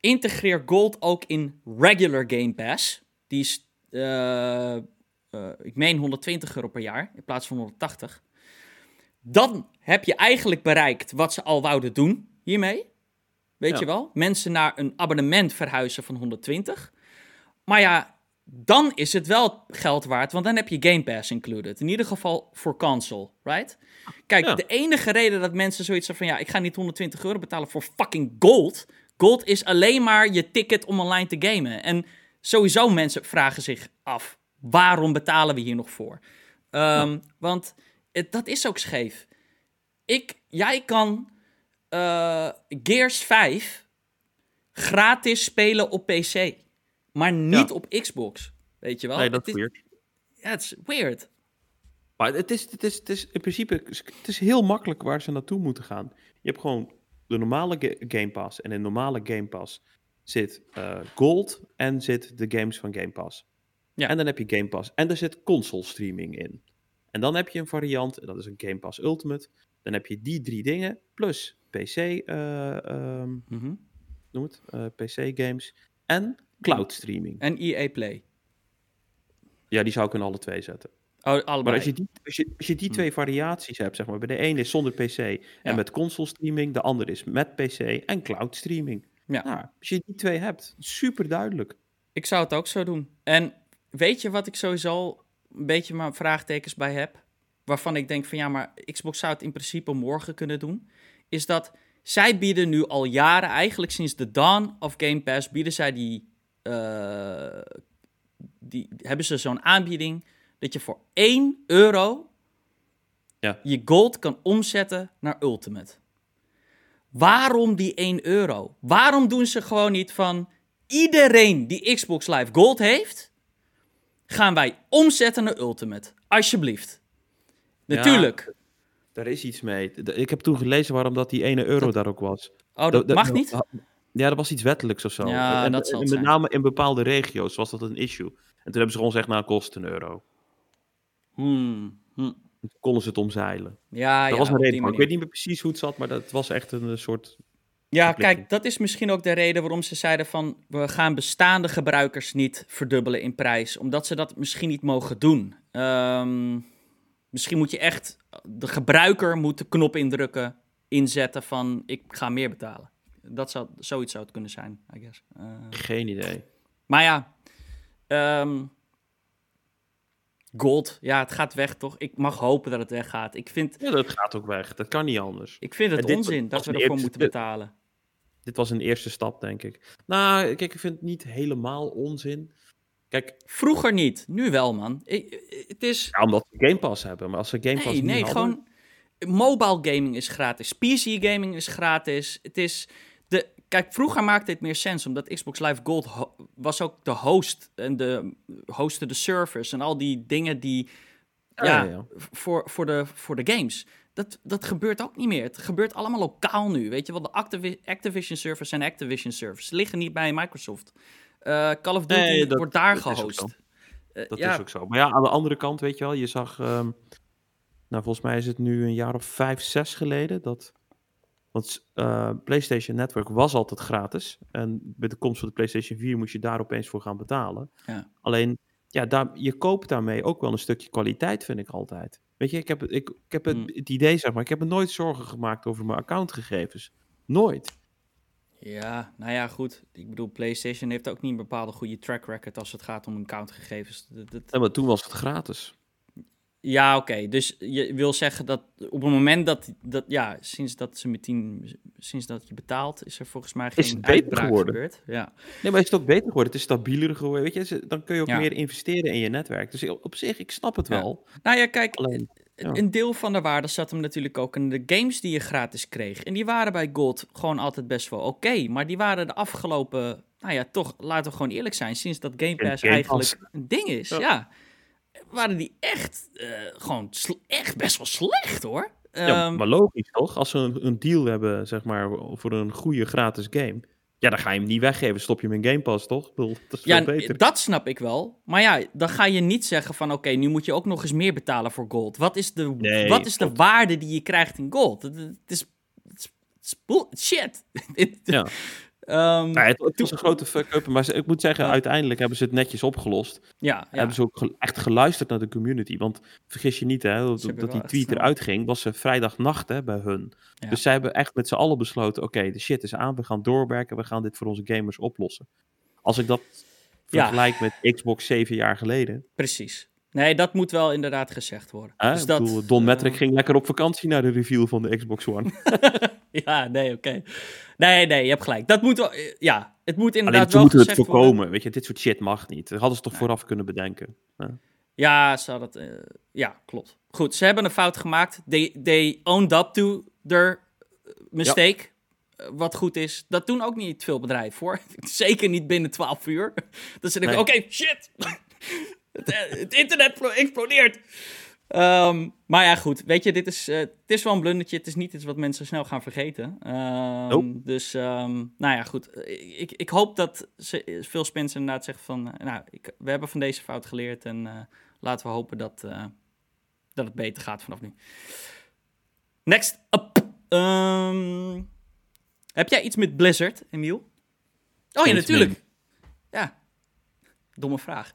integreer Gold ook in regular Game Pass. Die is, eh, eh, ik meen 120 euro per jaar in plaats van 180. Dan heb je eigenlijk bereikt wat ze al wouden doen hiermee. Weet Ja. je wel? Mensen naar een abonnement verhuizen van 120. Maar ja, dan is het wel geld waard, want dan heb je Game Pass included. In ieder geval voor console, right? Kijk, Ja. de enige reden dat mensen zoiets hebben van... ja, ik ga niet 120 euro betalen voor fucking gold. Gold is alleen maar je ticket om online te gamen. En sowieso mensen vragen zich af... waarom betalen we hier nog voor? Ehm, Want het, dat is ook scheef. Ik, jij kan eh, Gears 5 gratis spelen op PC. Maar niet Ja. op Xbox. Weet je wel? Nee, dat is weird. Ja, het is weird. Maar het is, het, is, het is in principe het is heel makkelijk waar ze naartoe moeten gaan. Je hebt gewoon de normale ga- Game Pass. En in normale Game Pass zit eh, Gold en zit de games van Game Pass. Ja. En dan heb je Game Pass. En er zit console streaming in. En dan heb je een variant, en dat is een Game Pass Ultimate. Dan heb je die drie dingen, plus PC, eh, ehm, Mhm. noem het, eh, PC games en cloud streaming. En EA Play. Ja, die zou ik in alle twee zetten. Oh, allebei. Maar als je die, als je, als je die Hm. twee variaties hebt, zeg maar, bij de ene is zonder PC en Ja. met console streaming, de andere is met PC en cloud streaming. Ja. Nou, als je die twee hebt, super duidelijk. Ik zou het ook zo doen. En weet je wat ik sowieso een beetje mijn vraagtekens bij heb? Waarvan ik denk van ja, maar Xbox zou het in principe morgen kunnen doen. Is dat zij bieden nu al jaren, eigenlijk sinds de dawn of Game Pass, bieden zij die, die hebben ze zo'n aanbieding dat je voor 1 euro Ja. je gold kan omzetten naar Ultimate. Waarom die 1 euro? Waarom doen ze gewoon niet van iedereen die Xbox Live Gold heeft, gaan wij omzetten naar Ultimate? Alsjeblieft. Natuurlijk. Daar is iets mee. Ik heb toen gelezen waarom dat die ene euro Dat- daar ook was. oh, dat mag niet? Ja, dat was iets wettelijks of zo. Ja, en, dat en met zijn. name in bepaalde regio's was dat een issue. En toen hebben ze gewoon gezegd, nou, kost een euro. Hmm, hmm. Toen konden ze het omzeilen. Ja, dat ja, was een reden. Ik weet niet meer precies hoe het zat, maar dat was echt een soort... Ja, kijk, dat is misschien ook de reden waarom ze zeiden van... we gaan bestaande gebruikers niet verdubbelen in prijs. Omdat ze dat misschien niet mogen doen. Ehm, misschien moet je echt... de gebruiker moet de knop indrukken, inzetten van... ik ga meer betalen. Dat zou, zoiets zou het kunnen zijn, I guess. Eh, Geen idee. maar ja, ehm, gold, ja, het gaat weg toch? Ik mag hopen dat het weggaat. Ik vind, Ja, dat gaat ook weg. Dat kan niet anders. ik vind het onzin dat we ervoor eerste- moeten dit- betalen. Dit was een eerste stap, denk ik. Nou, kijk, ik vind het niet helemaal onzin. Kijk, Vroeger niet, nu wel, man. Ik- Het is... ja, omdat ze Game Pass hebben. Maar als ze Game Pass Nee, niet nee, hadden... gewoon... Mobile gaming is gratis. PC gaming is gratis. Het is... Kijk, vroeger maakte het meer sens, omdat Xbox Live Gold was ook de host en de hostte de servers en al die dingen die Ja, ja, ja, ja. Voor, voor, de, voor de games. Dat, dat gebeurt ook niet meer. Het gebeurt allemaal lokaal nu. Weet je wel, de Activi- Activision servers zijn Activision servers. Liggen niet bij Microsoft. Eh, Call of Duty Nee, dat- wordt daar dat is ook gehost. Eh, Dat ja, is ook zo. Maar ja, aan de andere kant, weet je wel, je zag... ehm, nou, volgens mij is het nu een jaar of vijf, zes geleden dat... Want eh, PlayStation Network was altijd gratis. En met de komst van de PlayStation 4 moest je daar opeens voor gaan betalen. Ja. Alleen, ja, daar, je koopt daarmee ook wel een stukje kwaliteit, vind ik altijd. Weet je, ik heb, het- ik, ik heb het, Hmm. het idee, zeg maar, ik heb me nooit zorgen gemaakt over mijn accountgegevens. Nooit. ja, nou ja, goed. Ik bedoel, PlayStation heeft ook niet een bepaalde goede track record als het gaat om accountgegevens. Dat, maar toen was het gratis. Ja, oké. Dus je wil zeggen dat op het moment dat, dat ja, sinds dat ze met tien, sinds dat je betaalt, is er volgens mij geen Is het beter uitbraak geworden? gebeurd. Ja. Nee, maar is het ook beter geworden? Het is stabieler geworden. Weet je, dan kun je ook Ja. meer investeren in je netwerk. Dus op zich, ik snap het Ja. wel. Nou ja, kijk, Alleen, Ja. een deel van de waarde zat hem natuurlijk ook in de games die je gratis kreeg. En die waren bij Gold gewoon altijd best wel oké. maar die waren de afgelopen, nou ja, toch, laten we gewoon eerlijk zijn, sinds dat Game Pass Game eigenlijk een ding is, Ja. Ja. waren die echt, eh, gewoon echt best wel slecht hoor. ja, Ehm, maar logisch toch? Als ze een, een deal hebben, zeg maar, voor een goede gratis game. Ja, dan ga je hem niet weggeven. Stop je hem in Game Pass, toch? Dat is Ja, veel beter. dat snap ik wel. Maar ja, dan ga je niet zeggen van... oké, nu moet je ook nog eens meer betalen voor gold. Wat is de, Nee, wat is de waarde die je krijgt in gold? Het, is, het is, shit. (laughs) Het- Ehm, Ja, het, het was een grote fuck-up, maar ik moet zeggen, Ja. uiteindelijk hebben ze het netjes opgelost. ja, ja. Hebben ze ook echt geluisterd naar de community. Want vergis je niet, hè, dat, die tweet eruit ging, was ze vrijdagnacht hè, bij hun. Ja. Dus zij hebben echt met z'n allen besloten, oké, de shit is aan, we gaan doorwerken, we gaan dit voor onze gamers oplossen. Als ik dat vergelijk met Xbox zeven jaar geleden. Precies. Nee, dat moet wel inderdaad gezegd worden. Hè? Dus ik dat, bedoel, Don eh, Metric ging lekker op vakantie naar de reveal van de Xbox One. (laughs) Ja, nee, oké. Nee, nee, je hebt gelijk. Dat moet wel... eh, Ja, het moet Alleen inderdaad ze wel moeten het worden. voorkomen. Weet je, dit soort shit mag niet. Dat hadden ze toch Nee. vooraf kunnen bedenken. Ja, ze hadden het, eh, ja, klopt. Goed, ze hebben een fout gemaakt. They, they owned up to their eh, mistake. Eh, Wat goed is. Dat doen ook niet veel bedrijven voor. (laughs) Zeker niet binnen 12 uur. (laughs) Dat ze denken, Nee. oké, shit. Het, eh, het internet explodeert. Ehm, maar ja, goed. Weet je, dit is, uh, het is wel een blundertje. Het is niet iets wat mensen snel gaan vergeten. Um, Dus, um, nou ja, goed. Ik, ik hoop dat ze, veel Spencer inderdaad zegt van... Uh, nou, ik, we hebben van deze fout geleerd. En uh, laten we hopen dat, dat het beter gaat vanaf nu. Next up. heb jij iets met Blizzard, Emiel? Oh ja, natuurlijk. Ja. Domme vraag.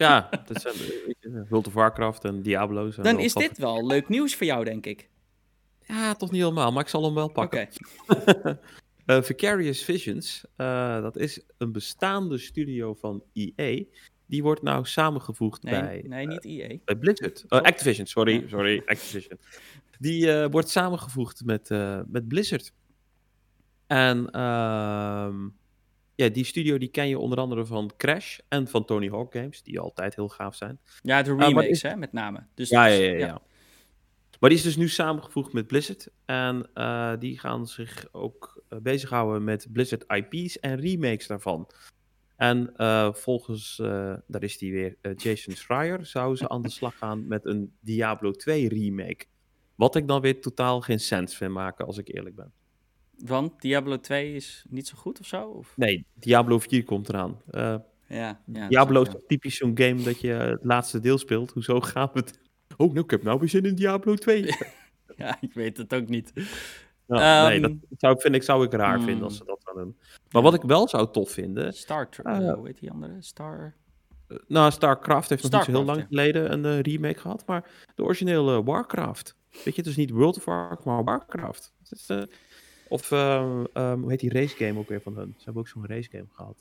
Ja, (laughs) dat zijn World of Warcraft en Diablo's. En Dan is dit wel leuk nieuws voor jou, denk ik. Ja, toch niet helemaal, maar ik zal hem wel pakken. Oké. uh, (laughs) Vicarious Visions, uh, dat is een bestaande studio van EA. Die wordt nou samengevoegd nee, bij... Nee, niet EA. Bij Blizzard. Uh, Activision, sorry. Sorry, (laughs) Activision. Die wordt samengevoegd met, met Blizzard. En... ehm ja, die studio die ken je onder andere van Crash en van Tony Hawk Games, die altijd heel gaaf zijn. Ja, de remakes, uh, is... hè, met name. Dus ja, ja, ja, ja, Maar die is dus nu samengevoegd met Blizzard. En uh, die gaan zich ook uh, bezighouden met Blizzard IP's en remakes daarvan. En volgens, daar is die weer, Jason Schreier, zouden ze aan de slag gaan met een Diablo 2 remake. Wat ik dan weer totaal geen sens vind maken, als ik eerlijk ben. Want Diablo 2 is niet zo goed of zo? Of? Nee, Diablo 4 komt eraan. Uh, ja, ja, Diablo is typisch zo'n game dat je het laatste deel speelt. Hoezo gaat het? Oh, nou, ik heb nou weer zin in Diablo 2. (laughs) ja, ik weet het ook niet. Um, nee, dat zou, vind ik, zou ik raar hmm. vinden als ze dat gaan doen. Maar wat ik wel zou tof vinden... Star Trek, uh, hoe heet die andere? Star... Uh, nou, StarCraft heeft nog niet zo heel lang geleden een uh, remake gehad, maar de originele Warcraft. Weet je, het is niet World of Warcraft, maar Warcraft. Het is, of uh, um, hoe heet die race game ook weer van hun? Ze hebben ook zo'n race game gehad.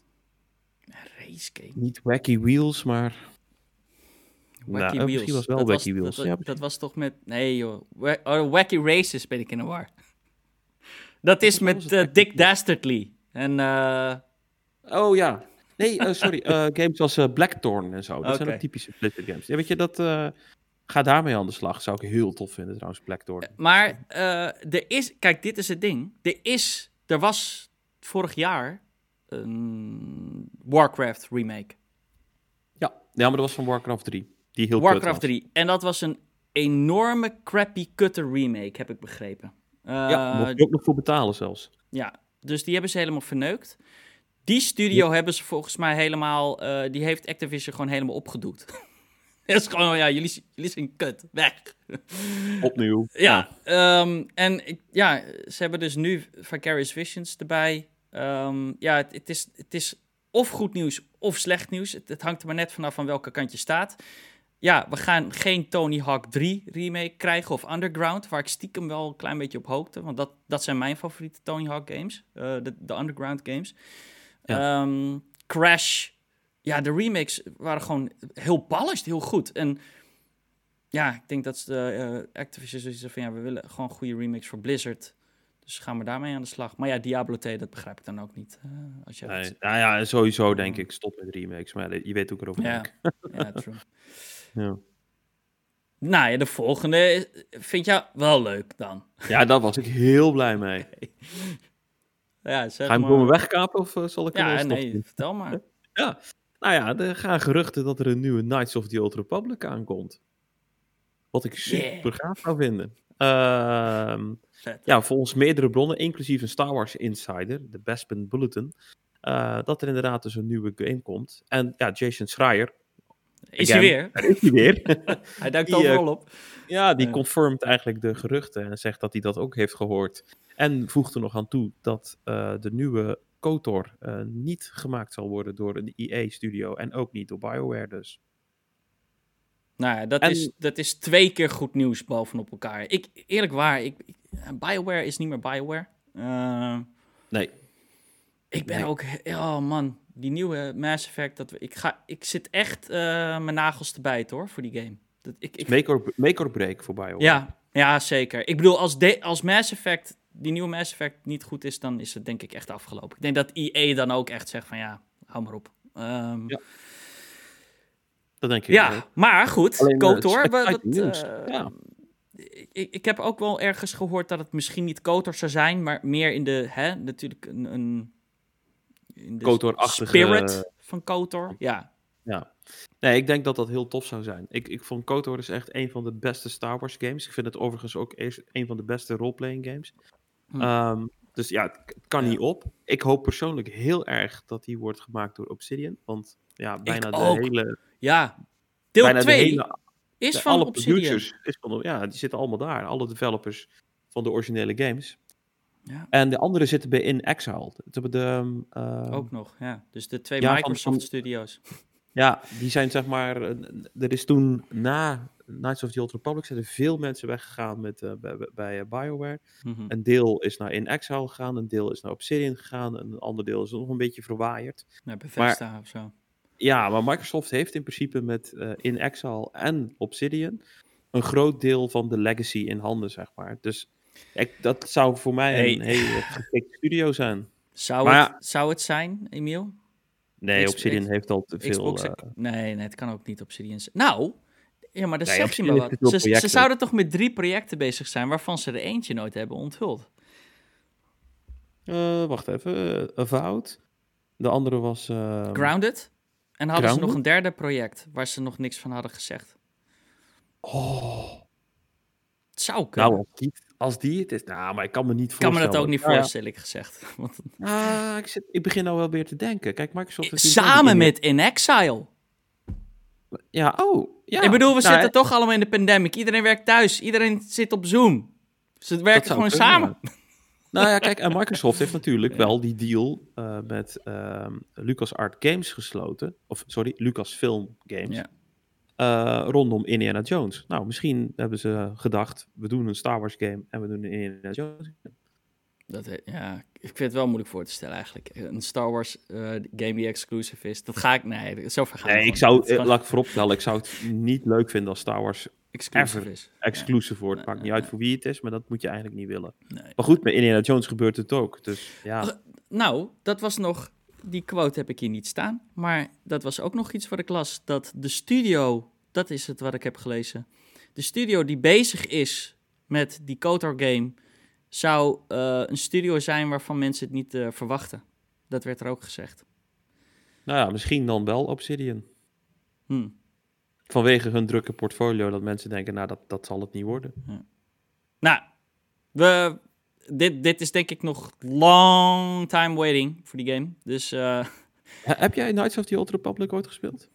Race game? Niet Wacky Wheels, maar... Wacky nou, Wheels. Misschien was wel dat Wacky was, Wheels. Dat, ja, dat, was toch met... Nee joh. Oh, Wacky Races ben ik in de war. Dat is met uh, Dick Dastardly. En... Uh... Oh ja. Nee, uh, sorry. games als Blackthorn en zo. Dat okay. zijn ook typische Blizzard games. Ja, weet je, dat... Ga daarmee aan de slag. Zou ik heel tof vinden trouwens, Blackthorn. Maar uh, er is... Kijk, dit is het ding. Er is... Er was vorig jaar een Warcraft remake. Ja, ja maar dat was van Warcraft 3. Die heel Warcraft 3. En dat was een enorme crappy cutter remake, heb ik begrepen. Uh, ja, moet je ook nog voor betalen zelfs. Ja, dus die hebben ze helemaal verneukt. Die studio ja. hebben ze volgens mij helemaal... Uh, die heeft Activision gewoon helemaal opgedoekt. (laughs) (laughs) Is gewoon, ja, jullie, jullie zijn kut. Weg. Opnieuw. (laughs) Ja, ja. Um, en ik, ja, ze hebben dus nu Vicarious Visions erbij. Um, ja, het, het, is, het is of goed nieuws of slecht nieuws. Het, het, hangt er maar net vanaf van welke kant je staat. Ja, we gaan geen Tony Hawk 3 remake krijgen of Underground, waar ik stiekem wel een klein beetje op hoopte. Want dat, dat zijn mijn favoriete Tony Hawk games, uh, de, de Underground games. Ja. Um, Crash ja, de remakes waren gewoon heel polished, heel goed. En ja, ik denk dat de uh, Activision zoiets van, ja, we willen gewoon goede remakes voor Blizzard. Dus gaan we daarmee aan de slag. Maar ja, Diablo 2, dat begrijp ik dan ook niet. Uh, als je nee, nou ja, sowieso denk ik, stop met remakes. Maar je weet ook erover ja. (laughs) ja, true. (laughs) ja. Nou ja, de volgende vind je wel leuk dan. Ja, daar was ik heel blij mee. (laughs) ja, zeg Ga je hem wegkapen of uh, zal ik ja, nee, vertel maar. ja, nou ja, er gaan geruchten dat er een nieuwe Knights of the Old Republic aankomt. Wat ik super yeah. gaaf zou vinden. Uh, ja, volgens meerdere bronnen, inclusief een Star Wars Insider, de Bespin Bulletin, uh, dat er inderdaad dus een nieuwe game komt. En ja, Jason Schreier. Is hij weer? (laughs) Is hij weer. (laughs) hij duikt overal uh, op. Ja, die confirmt eigenlijk de geruchten en zegt dat hij dat ook heeft gehoord. En voegt er nog aan toe dat uh, de nieuwe KOTOR uh, niet gemaakt zal worden door een EA-studio en ook niet door BioWare dus. Nou ja, dat, en... is, dat is twee keer goed nieuws bovenop elkaar. Ik, eerlijk waar, ik, ik BioWare is niet meer BioWare. Uh, nee. Ik ben nee. ook, oh man, die nieuwe Mass Effect, dat ik, ga, ik zit echt uh, mijn nagels te bijten hoor, voor die game. Dat, ik, ik... Make, or, make or break voor BioWare. Ja, ja zeker. Ik bedoel, als, de, als Mass Effect die nieuwe Mass Effect niet goed is, dan is het denk ik echt afgelopen. Ik denk dat EA dan ook echt zegt van ja, hou maar op. Um, ja. Dat denk ik. Ja, maar goed, Alleen, KOTOR. Uh, wat, uh, ja. ik, ik heb ook wel ergens gehoord dat het misschien niet KOTOR zou zijn, maar meer in de, hè, natuurlijk een, een in de KOTOR-achtige... spirit van KOTOR, ja. Ja. Nee, ik denk dat dat heel tof zou zijn. Ik, ik vond KOTOR dus echt een van de beste Star Wars games. Ik vind het overigens ook een van de beste roleplaying games. Hm. Ehm, dus ja, het, kan Ja. niet op. Ik hoop persoonlijk heel erg dat die wordt gemaakt door Obsidian. Want ja, bijna de ook. hele... Ja, deel bijna de 2 hele is de- van alle Obsidian. is van, ja, die zitten allemaal daar. Alle developers van de originele games. Ja. En de andere zitten bij In Exile. De, ehm, Ook nog, ja. Dus de twee Ja, van- Microsoft van- Studios. Ja, die zijn zeg maar. eh, Er is toen na Knights of the Old Republic zijn er veel mensen weggegaan met, eh, bij, eh, BioWare. Mhm. Een deel is naar In Exile gegaan, een deel is naar Obsidian gegaan, en een ander deel is nog een beetje verwaaierd. Nee, Bethesda of zo. Ja, maar Microsoft heeft in principe met eh, In Exile en Obsidian een groot deel van de legacy in handen, zeg maar. Dus ik, dat zou voor mij Hey. een hele geschikte studio zijn. Zou, Maar het, zou het zijn, Emiel? Nee, X- Obsidian X- heeft al te veel. Xbox... eh, nee, nee, het kan ook niet Obsidian zijn. Nou, ja, maar dan Nee, Obsidian maar wat. Ze, ze zouden toch met drie projecten bezig zijn, waarvan ze er eentje nooit hebben onthuld. eh, wacht even. eh, Avowed. De andere was. eh, Grounded. En hadden ze nog een derde project, waar ze nog niks van hadden gezegd. Oh, Het zou kunnen. nou, als die, het is. Nou, maar ik kan me niet ik kan me voorstellen. dat ook niet ja, voorstellen, gezegd. (laughs) Want, ah, ik, zit, ik begin nou wel weer te denken. Kijk, Microsoft. natuurlijk samen met In Exile. Ja, oh. Ja. ik bedoel, we Nou, zitten toch allemaal in de pandemic. Iedereen werkt thuis. Iedereen zit op Zoom. Ze werken zou gewoon kunnen, samen. (laughs) Nou ja, kijk, en (laughs) Microsoft heeft natuurlijk wel die deal eh, met ehm LucasArts Games gesloten. Of sorry, Lucasfilm Games. Ja. Eh, rondom Indiana Jones. Nou, misschien hebben ze gedacht, we doen een Star Wars game en we doen een Indiana Jones game. Dat, ja, ik vind het wel moeilijk voor te stellen eigenlijk. Een Star Wars eh, game die exclusive is, dat ga ik... Nee, zo ver ga Nee, ik zou, eh, laat ik vooropstellen, ik zou het niet leuk vinden als Star Wars exclusive ever is. exclusive wordt. Nee, Maakt niet nee, uit voor wie het is, maar dat moet je eigenlijk niet willen. Maar goed, met Indiana Jones gebeurt het ook. Dus ja, Ach, Nou, dat was nog... Die quote heb ik hier niet staan. Maar dat was ook nog iets wat ik las. Dat de studio... Dat is het wat ik heb gelezen. De studio die bezig is met die KOTOR game... zou eh, een studio zijn waarvan mensen het niet eh, verwachten. Dat werd er ook gezegd. nou ja, misschien dan wel Obsidian. Hm. Vanwege hun drukke portfolio, dat mensen denken, nou, dat, dat zal het niet worden. Nou, we, dit, dit is denk ik nog long time waiting voor die game. Dus eh, Heb jij Knights of the Old Republic ooit gespeeld?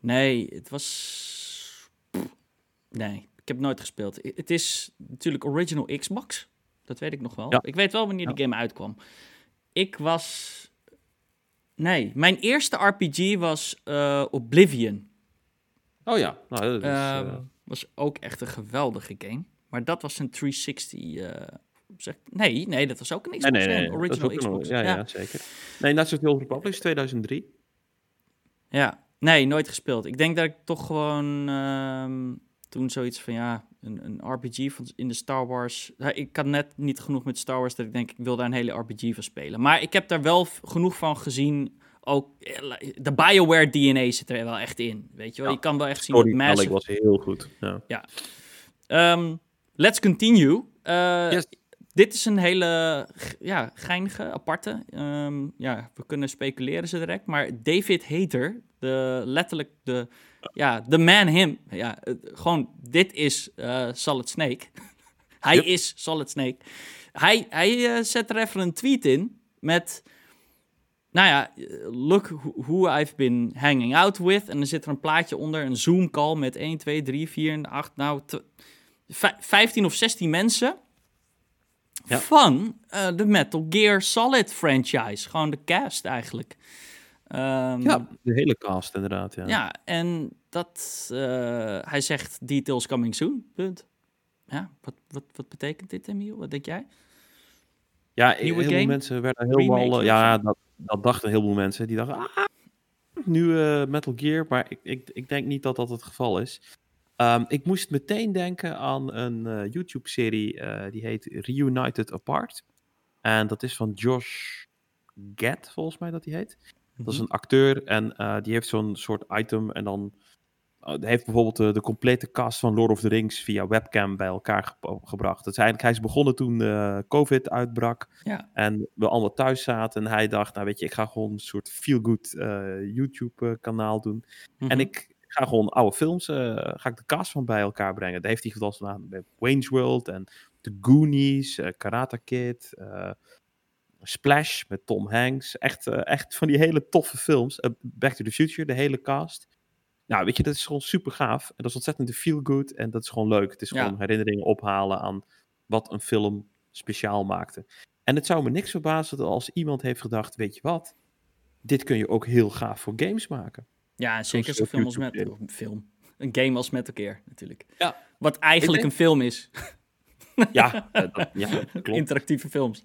nee, het was... Nee, ik heb het nooit gespeeld. Het is natuurlijk original Xbox. Dat weet ik nog wel. Ja. Ik weet wel wanneer die game uitkwam. Ik was... Nee, mijn eerste RPG was eh, Oblivion. Oh ja, nou, dat is, Ehm, eh, was ook echt een geweldige game. Maar dat was een 360. eh, zeg, nee, nee, dat was ook een Xbox. nee, nee, dat original Xbox. ja, ja, ja. zeker. Nee, Knights of the Old Republic is 2003. Ja, nee, nooit gespeeld. Ik denk dat ik toch gewoon ehm, toen zoiets van ja, een, een RPG van, in de Star Wars. Ja, ik had net niet genoeg met Star Wars dat ik denk ik wil daar een hele RPG van spelen. Maar ik heb daar wel genoeg van gezien. Ook eh, de Bioware DNA zit er wel echt in. Weet je wel, Ja, je kan wel echt zien dat Storytelling Massive was heel goed. Ja. Ehm, let's continue. Eh, Yes. Dit is een hele ja, geinige, aparte. Ehm, ja, we kunnen speculeren ze direct. Maar David Hater, de, letterlijk de, ja, de man him. Ja, gewoon, dit is eh, Solid Snake. (laughs) hij Yep. is Solid Snake. Hij, hij eh, zet er even een tweet in met... Nou ja, look who, I've been hanging out with. En dan zit er een plaatje onder, een Zoom call met 1, 2, 3, 4 en 8, nou, tw- vij- 15 of 16 mensen. Ja. Van eh, de Metal Gear Solid franchise. Gewoon de cast eigenlijk. Ehm, ja, de hele cast inderdaad. Ja. ja, en dat, eh, hij zegt details coming soon, punt. Ja, wat, wat, wat betekent dit, Emiel? Wat denk jij? Ja, Nieuwe heel game? veel mensen werden helemaal... eh, ja, dat, dat dachten heel veel mensen. Die dachten, ah, nu Metal Gear. Maar ik, ik, ik denk niet dat dat het geval is. Ehm, ik moest meteen denken aan een eh, YouTube-serie. eh, die heet Reunited Apart. En dat is van Josh Gad, volgens mij dat hij heet. Dat is Mhm. een acteur en eh, die heeft zo'n soort item. En dan heeft bijvoorbeeld de, complete cast van Lord of the Rings via webcam bij elkaar gebracht. Dat is eigenlijk, hij is begonnen toen COVID uitbrak ja. en we allemaal thuis zaten. En hij dacht, nou weet je, ik ga gewoon een soort feel-good YouTube kanaal doen. En Mhm. Ik ga gewoon oude films, eh, ga ik de cast van bij elkaar brengen. Daar heeft hij gedaan aan bij Wayne's World en The Goonies, eh, Karate Kid, eh, Splash met Tom Hanks. Echt, echt van die hele toffe films. Back to the Future, de hele cast. Nou, weet je, dat is gewoon super gaaf. En dat is ontzettend de feel good. En dat is gewoon leuk. Het is Ja. gewoon herinneringen ophalen aan wat een film speciaal maakte. En het zou me niks verbazen als iemand heeft gedacht, weet je wat? Dit kun je ook heel gaaf voor games maken. Ja, zeker zo'n film als met... Film. Een game als Metal Gear, natuurlijk. Ja. Wat eigenlijk denk- een film is. Ja, (laughs) dat, ja klopt. Interactieve films.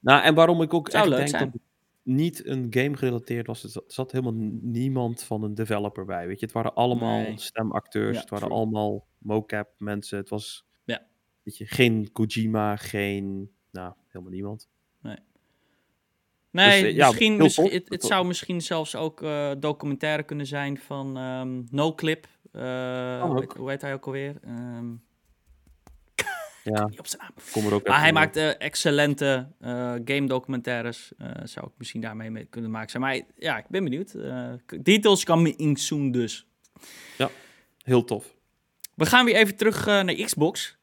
Nou, en waarom ik ook Zou echt denk zijn. dat het niet een game gerelateerd was. Er zat, er zat helemaal niemand van een developer bij. Weet je, het waren allemaal Nee. stemacteurs. Ja, het waren true. allemaal mocap mensen. Het was Ja. weet je, geen Kojima, geen, nou, helemaal niemand. Nee, Dus, eh, ja, misschien, mis- het, het zou misschien zelfs ook eh documentaire kunnen zijn van ehm NoClip. Eh, Kan hoe, heet, hoe heet hij ook alweer? Ehm Ja, op zijn naam. kom er ook Maar hij op. maakt eh, excellente eh, game documentaires. Eh, zou ik misschien daarmee mee kunnen maken zijn. Maar ja, ik ben benieuwd. Eh, details coming soon dus. Heel tof. We gaan weer even terug eh, naar Xbox.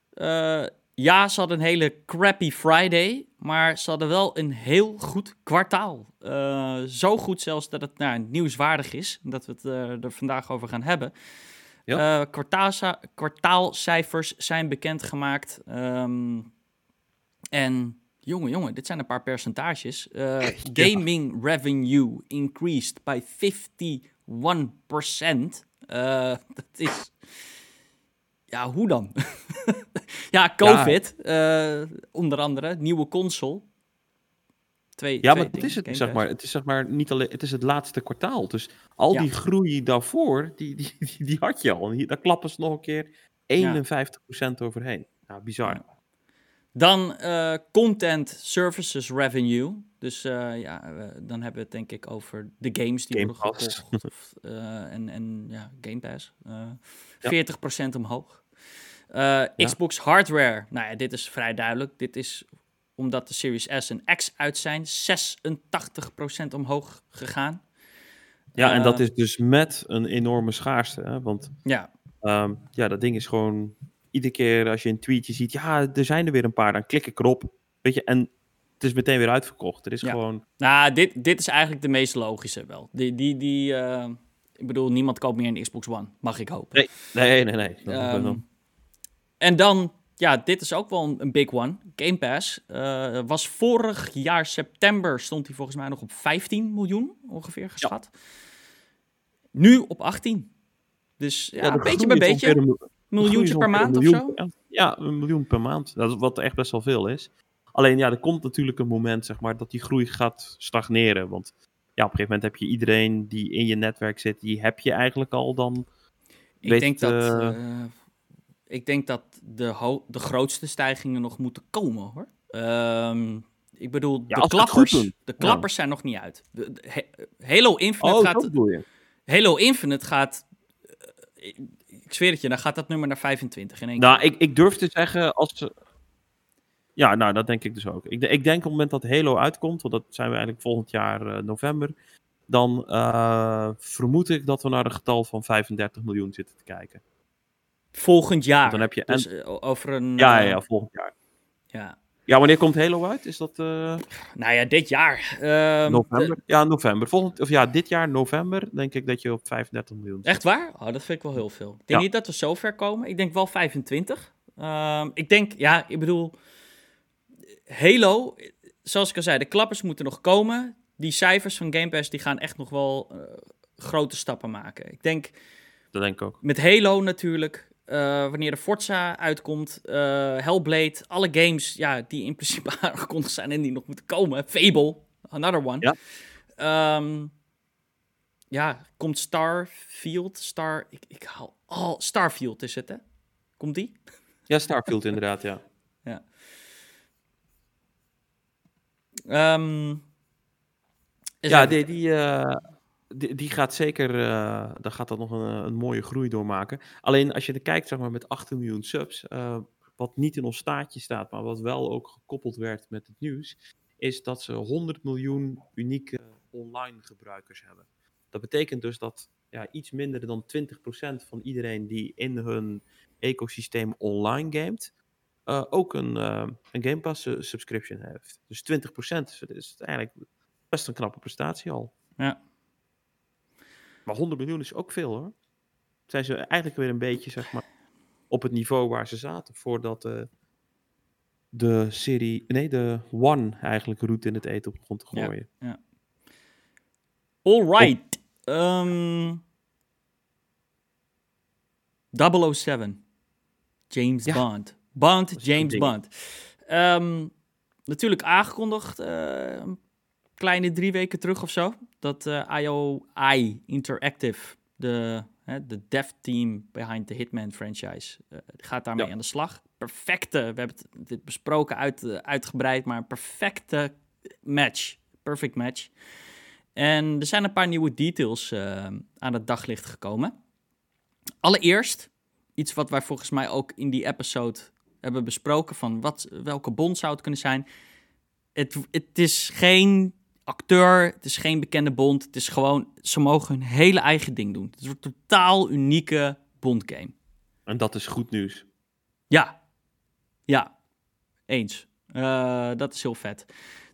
Ja, ze hadden een hele crappy Friday, maar ze hadden wel een heel goed kwartaal. Eh, zo goed zelfs dat het nou, nieuwswaardig is, dat we het eh, er vandaag over gaan hebben. Ja. Eh, kwartaalcijfers zijn bekendgemaakt. Ehm en jongen, jongen, dit zijn een paar percentages. Gaming revenue increased by 51%. Eh, dat is... Ja, hoe dan? (laughs) ja, COVID, eh, onder andere, nieuwe console. Twee, Ja, twee maar het is het, zeg maar. Het is zeg maar niet alleen, het is het laatste kwartaal. Dus al Ja. die groei daarvoor, die, die, die, die had je al. En daar klappen ze nog een keer 51% overheen. Nou, bizar. Dan eh, content services revenue. Dus eh, ja, dan hebben we het denk ik over de games die Game worden gekocht. En, en ja, Game Pass. Ja. 40% omhoog. Eh, Xbox hardware. Nou ja, dit is vrij duidelijk. Dit is omdat de Series S en X uit zijn. 86% omhoog gegaan. Ja, en dat Eh, is dus met een enorme schaarste. Hè? Want Ja, Ehm, ja, dat ding is gewoon... Iedere keer als je een tweetje ziet... Ja, er zijn er weer een paar. Dan klik ik erop. Weet je, en het is meteen weer uitverkocht. Er is Ja. gewoon... Nou, dit, dit is eigenlijk de meest logische wel. Die, die, die, eh, ik bedoel, niemand koopt meer een Xbox One. Mag ik hopen. Nee, nee, nee. nee. En dan, ja, dit is ook wel een, een big one. Game Pass eh, was vorig jaar september, stond hij volgens mij nog op 15 miljoen ongeveer geschat. Nu op 18. Dus ja, een beetje bij beetje. een Miljoentje per maand of zo. Ja, een miljoen per maand. Dat is wat echt best wel veel is. Alleen ja, er komt natuurlijk een moment, zeg maar, dat die groei gaat stagneren. Want ja, op een gegeven moment heb je iedereen die in je netwerk zit, die heb je eigenlijk al dan. Ik weet denk, dat, eh, eh, ik denk dat de, de grootste stijgingen nog moeten komen hoor. Ehm, ik bedoel, Ja, de klappers, de klappers zijn nog niet uit. De, de- He- Halo Infinite Oh, gaat. Halo Infinite gaat. eh, ik, ik zweer het je, dan gaat dat nummer naar 25 in één Nou, keer. ik, ik durf te zeggen als ze. Ja, nou, dat denk ik dus ook. Ik, ik denk op het moment dat Halo uitkomt, want dat zijn we eigenlijk volgend jaar eh, november, dan eh, vermoed ik dat we naar een getal van 35 miljoen zitten te kijken. Volgend jaar. dan heb je dus eh, over een. Ja, ja, eh, ja, volgend jaar. ja. Ja, wanneer komt Halo uit? Is dat eh, Nou ja, dit jaar. Ehm, november? de- ja, november. Volgend, of ja, dit jaar november denk ik dat je op 35 miljoen zit. echt waar? Oh, dat vind ik wel heel veel. Ik denk Ja. niet dat we zo ver komen. Ik denk wel 25. Ehm, ik denk, ja, ik bedoel. Halo, zoals ik al zei, de klappers moeten nog komen. Die cijfers van Game Pass die gaan echt nog wel grote stappen maken. Ik denk Dat denk ik ook. met Halo natuurlijk. Eh, wanneer de Forza uitkomt, eh, Hellblade, alle games ja, die in principe (laughs) aangekondigd zijn en die nog moeten komen. Fable, another one. Ja. Ehm, ja, komt Starfield, Star, ik, ik haal, oh, Starfield is het hè? Komt die? Ja, Starfield inderdaad, ja. (laughs) Ehm, eens Ja, die, die, eh, die, die gaat zeker, uh, daar gaat dat nog een, een, mooie groei doormaken. Alleen als je er kijkt, zeg maar, met 8 miljoen subs, uh, wat niet in ons staatje staat, maar wat wel ook gekoppeld werd met het nieuws, is dat ze 100 miljoen unieke online gebruikers hebben. Dat betekent dus dat ja, iets minder dan 20% van iedereen die in hun ecosysteem online gamet, uh, ook een, een Game Pass subscription heeft. Dus 20% is eigenlijk best een knappe prestatie al. Ja. Maar 100 miljoen is ook veel hoor. Zijn ze eigenlijk weer een beetje zeg maar op het niveau waar ze zaten voordat uh, de serie, nee de One eigenlijk route in het eten op begon te gooien. Ja, ja. All right. Um, 007. James ja. Bond. Bond, James Bond. Um, natuurlijk aangekondigd uh, een kleine drie weken terug of zo. Dat IOI Interactive, de, hè, de dev team behind the Hitman franchise, uh, gaat daarmee ja. aan de slag. Perfecte, we hebben het, dit besproken uit, uitgebreid, maar een perfecte match. Perfect match. En er zijn een paar nieuwe details uh, aan het daglicht gekomen. Allereerst, iets wat wij volgens mij ook in die episode hebben besproken: van wat, welke bond zou het kunnen zijn. Het, het is geen acteur, het is geen bekende bond. Het is gewoon, ze mogen hun hele eigen ding doen. Het is een totaal unieke bondgame. En dat is goed nieuws. Ja, ja, eens. Uh, dat is heel vet.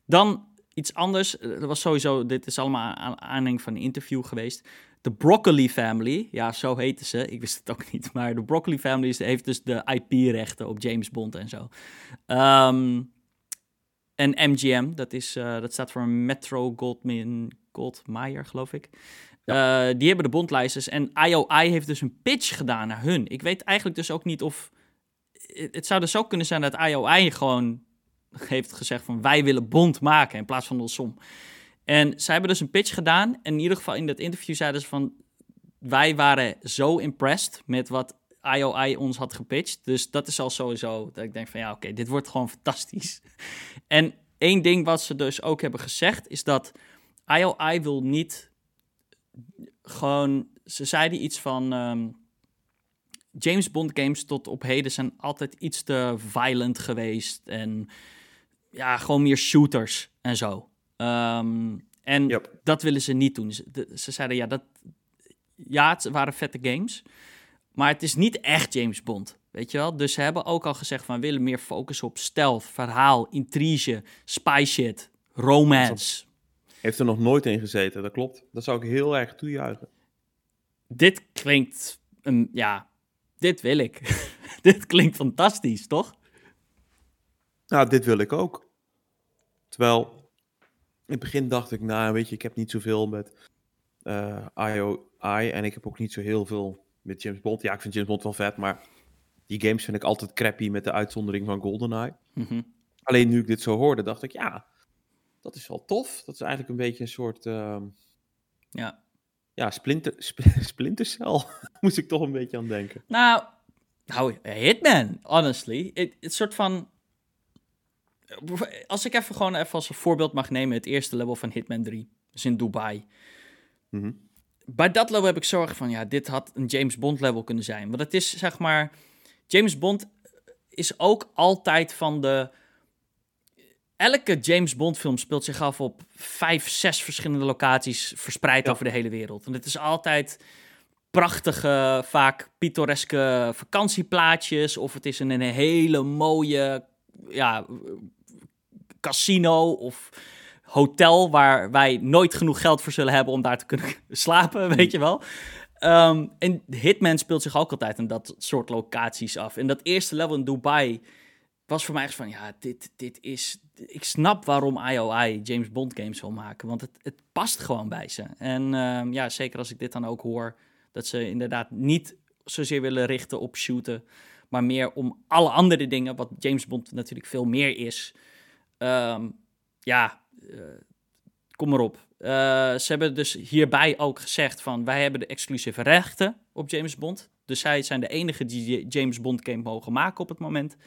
Dan iets anders. Dat was sowieso, dit is allemaal aan aanleiding van een interview geweest. De Broccoli Family, ja, zo heten ze. Ik wist het ook niet. Maar de Broccoli Family heeft dus de IP-rechten op James Bond en zo. Um, en MGM, dat, is, uh, dat staat voor Metro Goldman, Goldmeyer, geloof ik. Ja. Uh, die hebben de bondlijsters. En IOI heeft dus een pitch gedaan naar hun. Ik weet eigenlijk dus ook niet of... Het zou dus ook kunnen zijn dat IOI gewoon heeft gezegd van... wij willen bond maken in plaats van de som. En zij hebben dus een pitch gedaan. En in ieder geval in dat interview zeiden ze van... wij waren zo impressed met wat IOI ons had gepitcht. Dus dat is al sowieso dat ik denk van ja, oké, dit wordt gewoon (laughs) fantastisch. En één ding wat ze dus ook hebben gezegd is dat IOI wil niet gewoon. Ze zeiden iets van. Um, James Bond games tot op heden zijn altijd iets te violent geweest. En ja, gewoon meer shooters en zo. Um, en yep. dat willen ze niet doen. Ze, ze zeiden ja, dat, ja, het waren vette games. Maar het is niet echt James Bond. Weet je wel? Dus ze hebben ook al gezegd van we willen meer focus op stealth, verhaal, intrige, spy shit, romance. Heeft er nog nooit in gezeten, dat klopt. Dat zou ik heel erg toejuichen. Dit klinkt, um, ja, dit wil ik. (laughs) dit klinkt fantastisch, toch? Nou, dit wil ik ook. Terwijl, in het begin dacht ik, nou weet je, ik heb niet zoveel met uh, eh, IOI en ik heb ook niet zo heel veel met James Bond. Ja, ik vind James Bond wel vet, maar die games vind ik altijd crappy met de uitzondering van GoldenEye. Mm Alleen nu ik dit zo hoorde, dacht ik, ja, dat is wel tof. Dat is eigenlijk een beetje een soort... Uh, ja. Ja, splinter, (laughs) sp splintercel (laughs) moest ik toch een beetje aan denken. Nou, nou Hitman, honestly. Het, soort van... Als ik even gewoon even als een voorbeeld mag nemen, het eerste level van Hitman 3. Dus in Dubai. Mm bij dat level heb ik zorg van, ja, dit had een James Bond level kunnen zijn. Want het is, zeg maar, James Bond is ook altijd van de... Elke James Bond film speelt zich af op vijf, zes verschillende locaties verspreid over de hele wereld. En het is altijd prachtige, vaak pittoreske vakantieplaatjes. Of het is een, een hele mooie ja, casino of hotel waar wij nooit genoeg geld voor zullen hebben om daar te kunnen (laughs) slapen, weet je wel. Um, en Hitman speelt zich ook altijd in dat soort locaties af. En dat eerste level in Dubai was voor mij echt van, ja, dit, dit is... Ik snap waarom IOI James Bond games wil maken, want het, het past gewoon bij ze. En um, ja, zeker als ik dit dan ook hoor, dat ze inderdaad niet zozeer willen richten op shooten, maar meer om alle andere dingen, wat James Bond natuurlijk veel meer is. Um, ja, kom maar op. Uh, ze hebben dus hierbij ook gezegd van wij hebben de exclusieve rechten op James Bond. Dus zij zijn de enige die James Bond game mogen maken op het moment.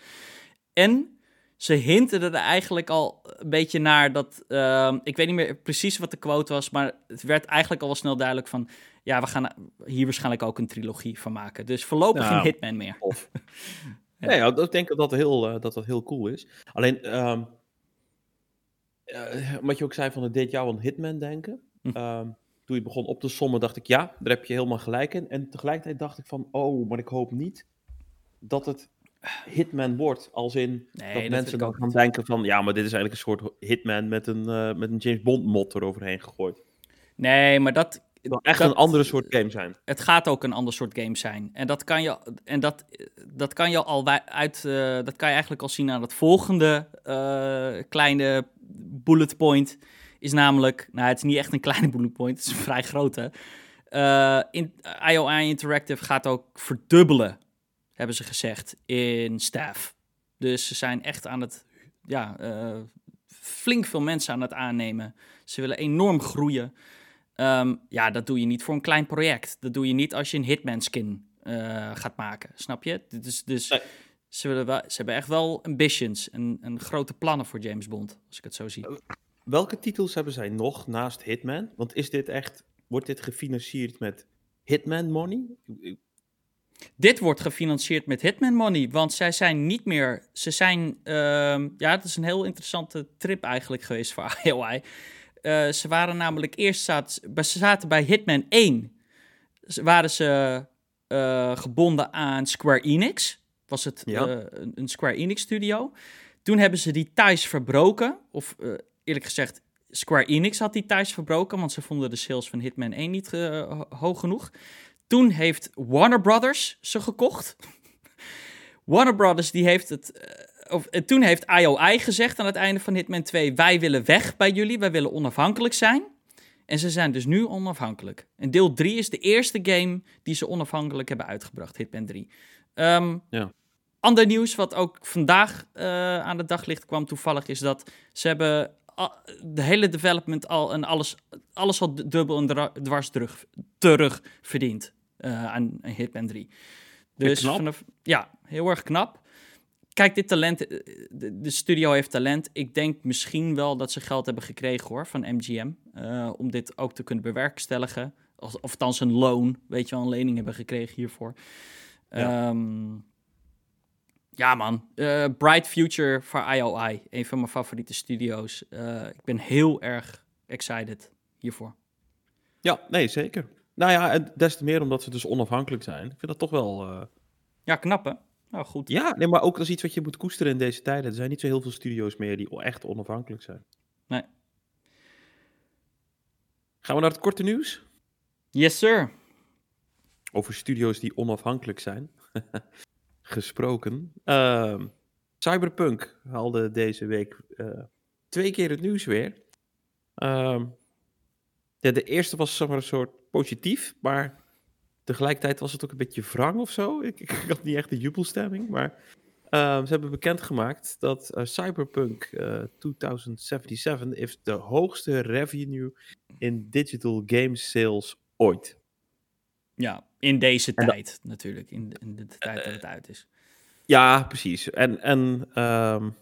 En ze hinten er eigenlijk al een beetje naar dat. Ehm, ik weet niet meer precies wat de quote was, maar het werd eigenlijk al wel snel duidelijk van. Ja, we gaan hier waarschijnlijk ook een trilogie van maken. Dus voorlopig geen Hitman meer. Of. (laughs) ja. Nee, ik denk dat dat heel, uh, dat dat heel cool is. Alleen, um, uh, wat je ook zei van het deed jou aan Hitman denken. Hm. Um, toen je begon op te sommen, dacht ik ja, daar heb je helemaal gelijk in. En tegelijkertijd dacht ik van, oh, maar ik hoop niet dat het Hitman wordt. Als in dat, mensen dan gaan denken van, ja, maar dit is eigenlijk een soort Hitman met een, uh, met een James Bond mod eroverheen gegooid. Nee, maar dat... Het echt een andere soort game zijn. Het gaat ook een ander soort game zijn. En dat kan je, en dat, dat kan je al uit, uh, dat kan je eigenlijk al zien aan het volgende uh, kleine bullet point is namelijk, nou het is niet echt een kleine (laughs) bullet point, het is een vrij grote. Uh, in, IOI Interactive gaat ook verdubbelen, hebben ze gezegd, in staff. Dus ze zijn echt aan het, ja, uh, flink veel mensen aan het aannemen. Ze willen enorm groeien. Um, ja, dat doe je niet voor een klein project. Dat doe je niet als je een Hitman skin uh, gaat maken, snap je? Dus, dus. Ze, willen wel, ze hebben echt wel ambitions en, en grote plannen voor James Bond, als ik het zo zie. Welke titels hebben zij nog naast Hitman? Want is dit echt, wordt dit gefinancierd met Hitman money? Dit wordt gefinancierd met Hitman Money, want zij zijn niet meer. Ze zijn. Uh, ja, het is een heel interessante trip eigenlijk geweest voor (laughs) IOI. Uh, ze waren namelijk eerst. Zaten, ze zaten bij Hitman 1. Waren ze uh, gebonden aan Square Enix. Was het ja. uh, een Square Enix studio. Toen hebben ze die ties verbroken. Of eerlijk gezegd, Square Enix had die thuis verbroken, want ze vonden de sales van Hitman 1 niet uh, hoog genoeg. Toen heeft Warner Brothers ze gekocht. (laughs) Warner Brothers die heeft het. Of, toen heeft IOI gezegd aan het einde van Hitman 2: Wij willen weg bij jullie, wij willen onafhankelijk zijn. En ze zijn dus nu onafhankelijk. En deel 3 is de eerste game die ze onafhankelijk hebben uitgebracht, Hitman 3. Um, ja. Ander nieuws wat ook vandaag aan de daglicht kwam toevallig is dat ze hebben de hele development al en alles, alles al dubbel en dwars terug, terug verdiend uh, aan, Hitman 3. Dus vanaf, ja, heel erg knap. Kijk, dit talent, eh, de, de, studio heeft talent. Ik denk misschien wel dat ze geld hebben gekregen hoor, van MGM. Uh, eh, om dit ook te kunnen bewerkstelligen. Of, of althans een loon, weet je wel, een lening hebben gekregen hiervoor. Ja. Um, ja, man. Uh, Bright Future voor IOI. Een van mijn favoriete studio's. Uh, ik ben heel erg excited hiervoor. Ja, nee, zeker. Nou ja, des te meer omdat ze dus onafhankelijk zijn. Ik vind dat toch wel... Uh... Ja, knap hè? Nou, goed. Ja, nee, maar ook dat is iets wat je moet koesteren in deze tijden. Er zijn niet zo heel veel studio's meer die echt onafhankelijk zijn. Nee. Gaan we naar het korte nieuws? Yes, sir. Over studio's die onafhankelijk zijn. (laughs) gesproken. Uh, Cyberpunk haalde deze week uh, twee keer het nieuws weer. Ja, de eerste was zeg maar, een soort positief, maar tegelijkertijd was het ook een beetje wrang of zo. Ik, ik (laughs) had niet echt de jubelstemming, maar uh, ze hebben bekendgemaakt dat uh, Cyberpunk 2077 is de hoogste revenue in digital game sales ooit. Ja, in deze tijd natuurlijk, in de, in de tijd dat het uit is. Ja, precies. En, en um,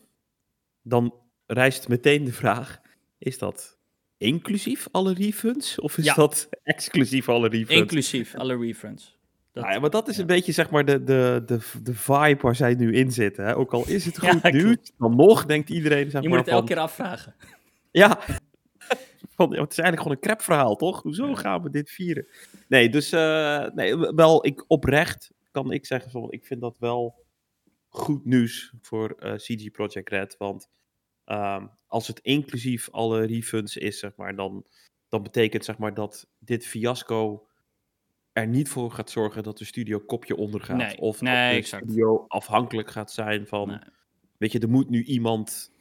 dan rijst meteen de vraag, is dat inclusief alle refunds? Of is ja. dat (laughs) exclusief alle refunds? Inclusief alle refunds. Dat, nou ja, maar dat is ja. een beetje zeg maar de, de, de, de vibe waar zij nu in zitten. Hè? Ook al is het (laughs) goed ja, nu, dan nog denkt iedereen... Zeg Je maar, moet het elke keer afvragen. Ja, (laughs) van, het is eigenlijk gewoon een crap verhaal, toch? Hoezo gaan we dit vieren? Nee, dus uh, nee, wel, ik, oprecht kan ik zeggen, van, ik vind dat wel goed nieuws voor uh, CG Project Red. Want um, als het inclusief alle refunds is, zeg maar, dan, dan betekent zeg maar, dat dit fiasco er niet voor gaat zorgen dat de studio kopje ondergaat. Nee, of nee, dat de exact. studio afhankelijk gaat zijn van... Nee. Weet je, er moet nu iemand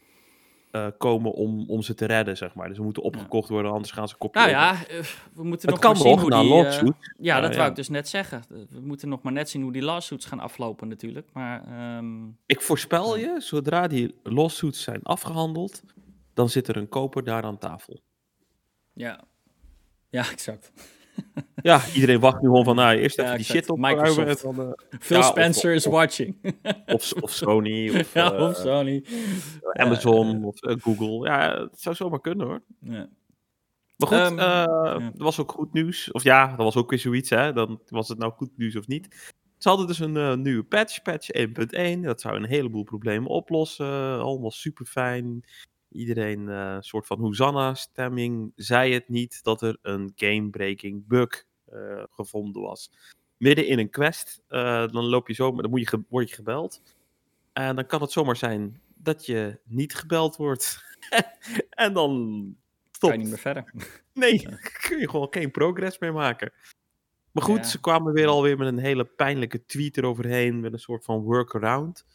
uh, komen om, om ze te redden, zeg maar. Dus ze moeten opgekocht worden, anders gaan ze kopje Nou ja, uh, we moeten het nog kan maar zien hoe die... lawsuit. Uh, ja, dat wou ik dus net zeggen. We moeten nog maar net zien hoe die lawsuits gaan aflopen natuurlijk. Maar, um... Ik voorspel je, zodra die lawsuits zijn afgehandeld, dan zit er een koper daar aan tafel. Ja, ja (laughs) exact. Ja, iedereen wacht nu gewoon van, nou, eerst even die shit op. Microsoft. dan, eh, Phil of- Spencer is watching. (laughs) of, of Sony, (laughs) of, ja, eh, of Sony. Amazon, of eh, Google. Ja, het zou zomaar kunnen hoor. Ja. Maar goed, eh, ja. er was ook goed nieuws. Of ja, dat was ook weer zoiets, hè. Dan was het nou goed nieuws of niet. Ze hadden dus een eh, nieuwe patch, patch 1.1. Dat zou een heleboel problemen oplossen. Allemaal super fijn. Iedereen, eh, een soort van Hosanna-stemming, zei het niet dat er een game-breaking bug eh, gevonden was. Midden in een quest, eh, dan loop je zo, dan moet je word je gebeld. En dan kan het zomaar zijn dat je niet gebeld wordt. (laughs) en dan Kan je niet meer verder. (laughs) Nee, kun je gewoon geen progress meer maken. Maar goed, Ja. ze kwamen weer alweer met een hele pijnlijke tweet eroverheen, met een soort van workaround.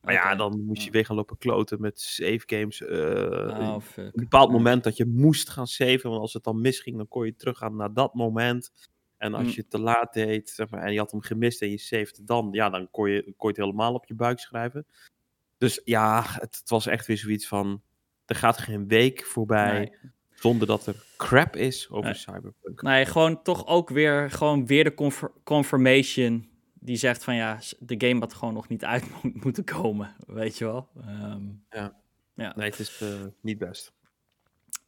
Maar ja, dan moest je weer gaan lopen kloten met save games. Oh, een bepaald moment dat je moest gaan saven, want als het dan misging, dan kon je teruggaan naar dat moment. En als Mm. je het te laat deed, zeg maar, en je had hem gemist en je saved dan, ja, dan kon je, kon je het helemaal op je buik schrijven. Dus ja, het, het was echt weer zoiets van, er gaat geen week voorbij Nee. zonder dat er crap is over Nee. Cyberpunk. Nee, gewoon toch ook weer, gewoon weer de confirmation die zegt van ja, de game had gewoon nog niet uit (laughs) mo- moeten komen, weet je wel. Ehm, Nee, het is eh, niet best.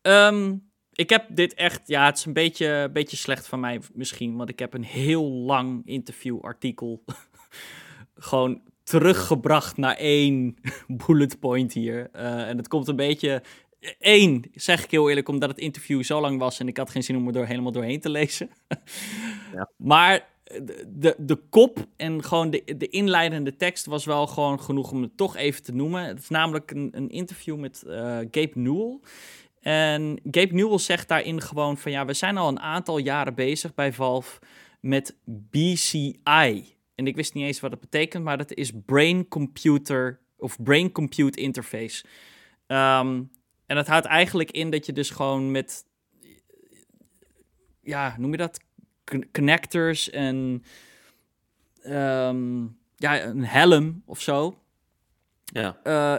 Ehm, ik heb dit echt, ja, het is een beetje, beetje slecht van mij misschien, want ik heb een heel lang interview-artikel (laughs) gewoon teruggebracht naar één (laughs) bullet point hier. Eh, en het komt een beetje, één, zeg ik heel eerlijk, omdat het interview zo lang was en ik had geen zin om er door, helemaal doorheen te lezen. Ja. Maar de, de, kop en gewoon de, de inleidende tekst was wel gewoon genoeg om het toch even te noemen. Het is namelijk een, een interview met eh, Gabe Newell. En Gabe Newell zegt daarin gewoon van ja, we zijn al een aantal jaren bezig bij Valve met BCI. En ik wist niet eens wat het betekent, maar dat is Brain Computer of Brain Compute Interface. Ehm, en dat houdt eigenlijk in dat je dus gewoon met, ja, noem je dat? Con- Connectors en ehm, ja, een helm of zo. Ja. eh,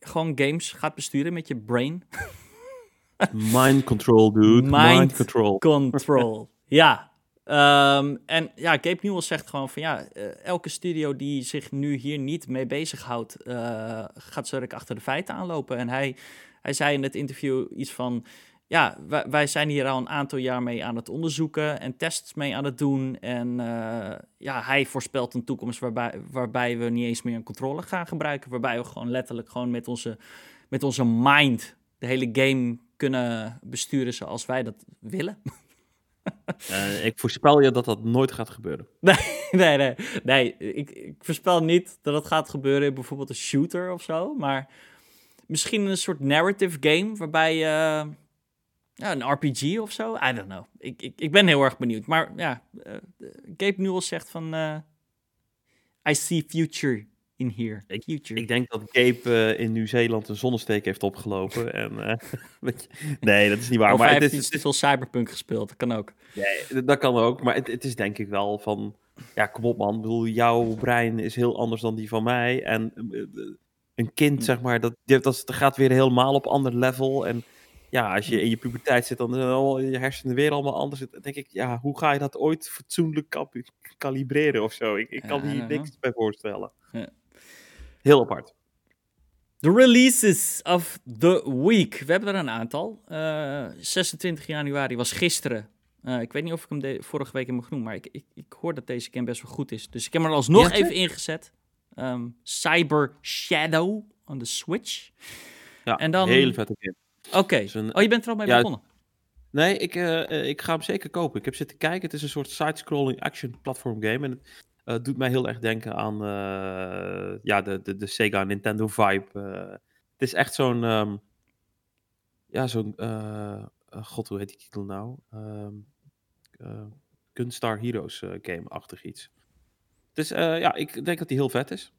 gewoon games gaat besturen met je brain. (laughs) Mind control, dude. Mind, Mind control. Control. (laughs) ja. Ehm, en ja, Gabe Newell zegt gewoon van ja, eh, elke studio die zich nu hier niet mee bezighoudt, eh gaat zurk achter de feiten aanlopen. En hij, hij zei in het interview iets van, ja, wij, wij zijn hier al een aantal jaar mee aan het onderzoeken en tests mee aan het doen. En eh, ja, hij voorspelt een toekomst waarbij, waarbij we niet eens meer een controller gaan gebruiken. Waarbij we gewoon letterlijk gewoon met onze, met onze mind de hele game kunnen besturen zoals wij dat willen. (laughs) Eh, ik voorspel je dat dat nooit gaat gebeuren. Nee, (laughs) nee, nee. nee ik, ik voorspel niet dat het gaat gebeuren in bijvoorbeeld een shooter of zo. Maar misschien een soort narrative game waarbij je... ja, een RPG of zo. I don't know. Ik, ik, ik ben heel erg benieuwd. Maar ja, eh, Gabe Newell zegt van... eh, I see future in here. Ik- future. Ik denk dat Gabe eh, in Nieuw-Zeeland een zonnesteek heeft opgelopen. en, (laughs) nee, dat is niet waar. of maar hij het heeft is, te veel Cyberpunk gespeeld. Dat kan ook. Nee, dat kan ook. Maar het, het is denk ik wel van... Ja, kom op man. Ik bedoel, jouw brein is heel anders dan die van mij. En een kind, zeg maar, dat, dat, gaat weer helemaal op ander level. En ja, als je in je puberteit zit, dan zijn al je hersenen weer allemaal anders. Dan denk ik, ja, hoe ga je dat ooit fatsoenlijk kalibreren of zo? Ik, ik kan hier don't niks bij voorstellen. Ja. Heel apart. De releases of the week. We hebben er een aantal. Eh, 26 januari was gisteren. Eh, ik weet niet of ik hem vorige week heb genoemd, maar ik, ik, ik hoor dat deze game best wel goed is. Dus ik heb hem er alsnog Ja, even ingezet. Ehm, Cyber Shadow on de Switch. Ja, En dan- hele vette game. Oké. een- Oh, je bent er al mee Ja, begonnen? Nee, ik, eh, eh, ik ga hem zeker kopen. Ik heb zitten kijken. Het is een soort side-scrolling action platform game. En het eh, doet mij heel erg denken aan ja, de, de, de Sega Nintendo vibe. het is echt zo'n... ehm, ja, zo'n... God, hoe heet die titel nou? Eh, Gunstar Heroes game-achtig iets. Dus ja, ik denk dat die heel vet is.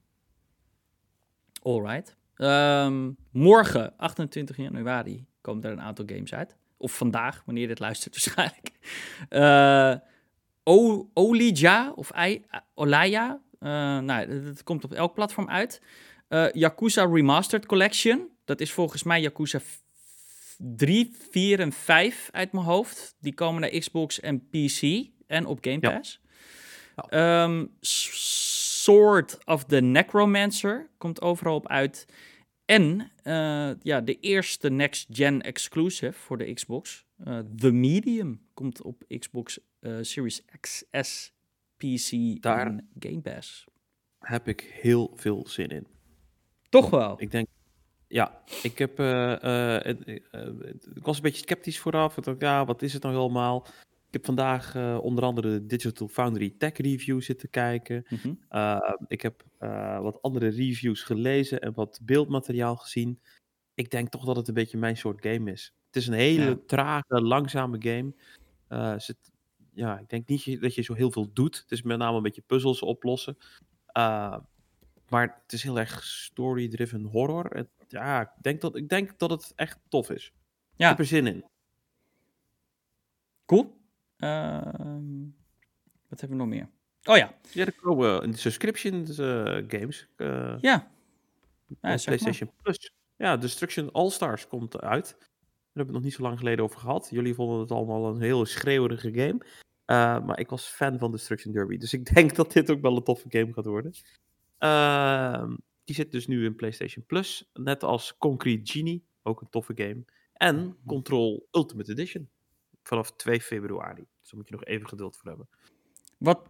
Alright. Ehm, morgen, 28 januari, komen er een aantal games uit. Of vandaag, wanneer je dit luistert (laughs) waarschijnlijk. O Olija of I Olaya. Eh, nou, dat- komt op elk platform uit. Eh, Yakuza Remastered Collection. Dat is volgens mij Yakuza 3, 4 en 5 uit mijn hoofd. Die komen naar Xbox en PC en op Game Ja. Pass. Ehm, Sword of the Necromancer komt overal op uit. En eh, ja, de eerste next-gen exclusive voor de Xbox, eh, The Medium, komt op Xbox eh, Series XS, PC Daar- en Game Pass. Heb ik heel veel zin in. Toch wel. Ik denk, ja, ik heb, ik was een beetje sceptisch vooraf. Dacht, ja, wat is het nou helemaal? Ik heb vandaag eh, onder andere de Digital Foundry Tech Review zitten kijken. Mhm. Uh, ik heb uh, wat andere reviews gelezen en wat beeldmateriaal gezien. Ik denk toch dat het een beetje mijn soort game is. Het is een hele Ja. trage, langzame game. Uh, zit, ja, ik denk niet dat je zo heel veel doet. Het is met name een beetje puzzels oplossen. Uh, maar het is heel erg story-driven horror. Het, ja, ik denk, dat, ik denk dat het echt tof is. Ja. Ik heb er zin in. Cool. Ehm, wat hebben we nog meer? Oh ja. Ja, er komen uh, subscriptions uh, games. Uh, ja. ja PlayStation Plus. Ja, Destruction All-Stars komt uit. Daar hebben we het nog niet zo lang geleden over gehad. Jullie vonden het allemaal een heel schreeuwerige game. Uh, maar ik was fan van Destruction Derby. Dus ik (laughs) denk dat dit ook wel een toffe game gaat worden. Uh, die zit dus nu in PlayStation Plus. Net als Concrete Genie. Ook een toffe game. En Control Ultimate Edition. Vanaf 2 februari. Dus daar moet je nog even geduld voor hebben. Wat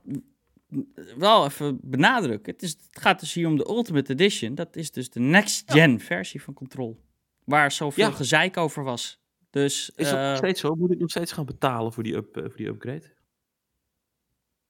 wel even benadrukken. Het, is, het gaat dus hier om de Ultimate Edition. Dat is dus de next-gen ja. versie van Control. Waar zoveel ja. gezeik over was. Dus, is dat uh, nog steeds zo? Moet ik nog steeds gaan betalen voor die, up, uh, voor die upgrade?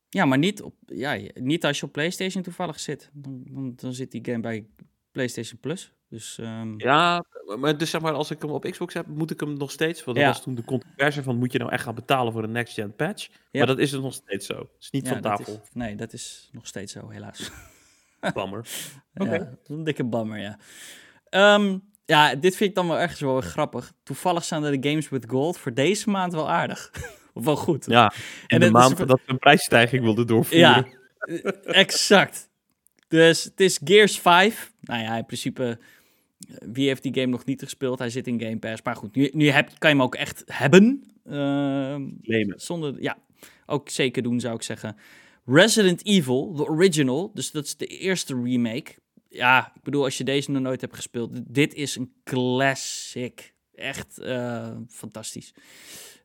Ja, maar niet, op, ja, niet als je op PlayStation toevallig zit. Dan, dan, dan zit die game bij PlayStation Plus. Dus, um... Ja, maar dus zeg maar, als ik hem op Xbox heb, moet ik hem nog steeds. Want dat ja. was toen de controverse van: moet je nou echt gaan betalen voor een next-gen patch? Ja. Maar dat is dus nog steeds zo. Het is niet ja, van tafel. Is, nee, dat is nog steeds zo, helaas. (laughs) Bammer. Okay. (laughs) Ja, een dikke bammer, ja. Um, ja, dit vind ik dan wel ergens wel grappig. Toevallig zijn er de Games with Gold voor deze maand wel aardig. (laughs) of wel goed. Ja, en de maand is... dat we een prijsstijging wilden doorvoeren. Ja, exact. Dus het is Gears 5. Nou ja, in principe, wie heeft die game nog niet gespeeld? Hij zit in Game Pass. Maar goed, nu, nu heb, kan je hem ook echt hebben. Uh. Zonder, ja, ook zeker doen zou ik zeggen. Resident Evil, de original. Dus dat is de eerste remake. Ja, ik bedoel, als je deze nog nooit hebt gespeeld. Dit is een classic. Echt uh, fantastisch.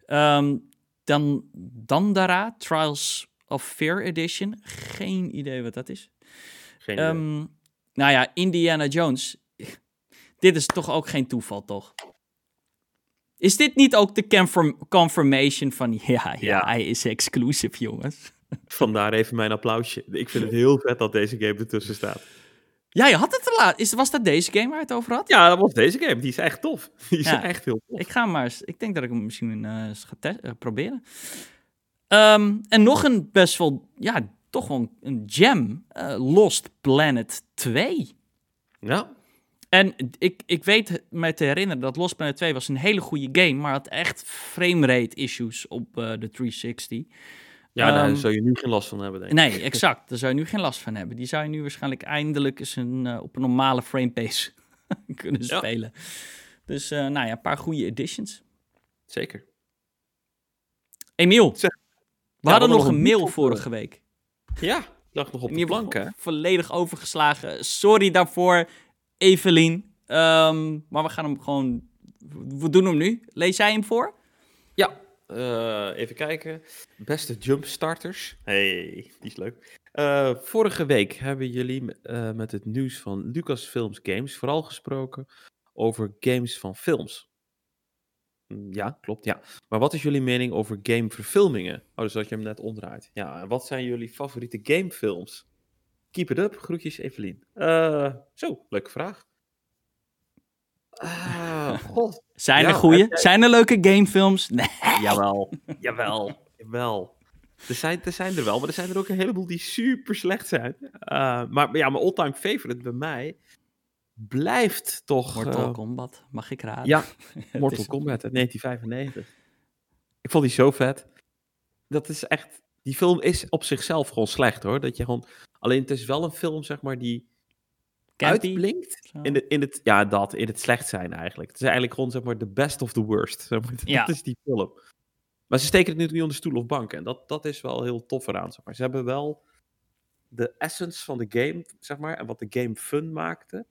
Um, dan Dandara, Trials of Fear Edition. Geen idee wat dat is. Geen. Um, nou ja, Indiana Jones. Dit is toch ook geen toeval, toch? Is dit niet ook de confirm confirmation van... Ja, ja, Ja. hij is exclusive, jongens. (laughs) Vandaar even mijn applausje. Ik vind het heel vet dat deze game ertussen staat. Ja, je had het te laat. Is, was dat deze game waar je het over had? Ja, dat was deze game. Die is echt tof. (laughs) Die is Ja. echt heel tof. Ik ga maar eens... Ik denk dat ik hem misschien eh, eens ga eh, proberen. Ehm, en nog een best wel... Ja, toch wel een, gem. eh, Lost Planet 2. Ja, En ik, ik weet me te herinneren dat Lost Planet 2 was een hele goede game, maar had echt framerate issues op eh, de 360. ja daar Ehm, zou je nu geen last van hebben, denk ik. Nee, (laughs) exact. Daar zou je nu geen last van hebben. Die zou je nu waarschijnlijk eindelijk eens een, eh, op een normale frame pace (laughs) kunnen Ja. spelen. Dus nou ja, een paar goede editions. Zeker. Emiel, Zeg- we hadden nog een mail vorige week. Ja, dacht nog op de plank, hè? volledig overgeslagen. Sorry daarvoor, Evelien. Ehm, maar we gaan hem gewoon... We doen hem nu. Lees jij hem voor? Ja, eh, even kijken. Beste jumpstarters. Hey, die is leuk. Eh, vorige week hebben jullie eh, met het nieuws van Lucasfilms Games vooral gesproken over games van films. Mm, Ja, klopt, ja. Maar wat is jullie mening over gameverfilmingen? Oh, dus dat je hem net omdraait. Ja, en wat zijn jullie favoriete gamefilms? Keep it up. Groetjes, Evelien. Eh, zo, leuke vraag. Ah, (laughs) god. Zijn Ja, er goede? jij- Zijn er leuke gamefilms? Nee. Jawel, (laughs) jawel, jawel. Er zijn, er zijn er wel, maar er zijn er ook een heleboel die super slecht zijn. Eh, maar ja, mijn all-time favorite bij mij blijft toch... Mortal eh, Kombat, mag ik raden? ja, (laughs) Mortal Kombat uit 1995. Ik vond die zo vet. Dat is echt... Die film is op zichzelf gewoon slecht hoor. Dat je gewoon... Alleen het is wel een film, zeg maar, die... Campy? uitblinkt. Zo. In, de, in het, ja, dat. In het slecht zijn eigenlijk. Het is eigenlijk gewoon zeg maar de best of the worst. (laughs) Zeg maar. Ja. Dat is die film. Maar ze steken het nu niet onder stoel of bank. En dat, dat is wel heel tof eraan. Zeg maar. Ze hebben wel de essence van de game, zeg maar. En wat de game fun maakte.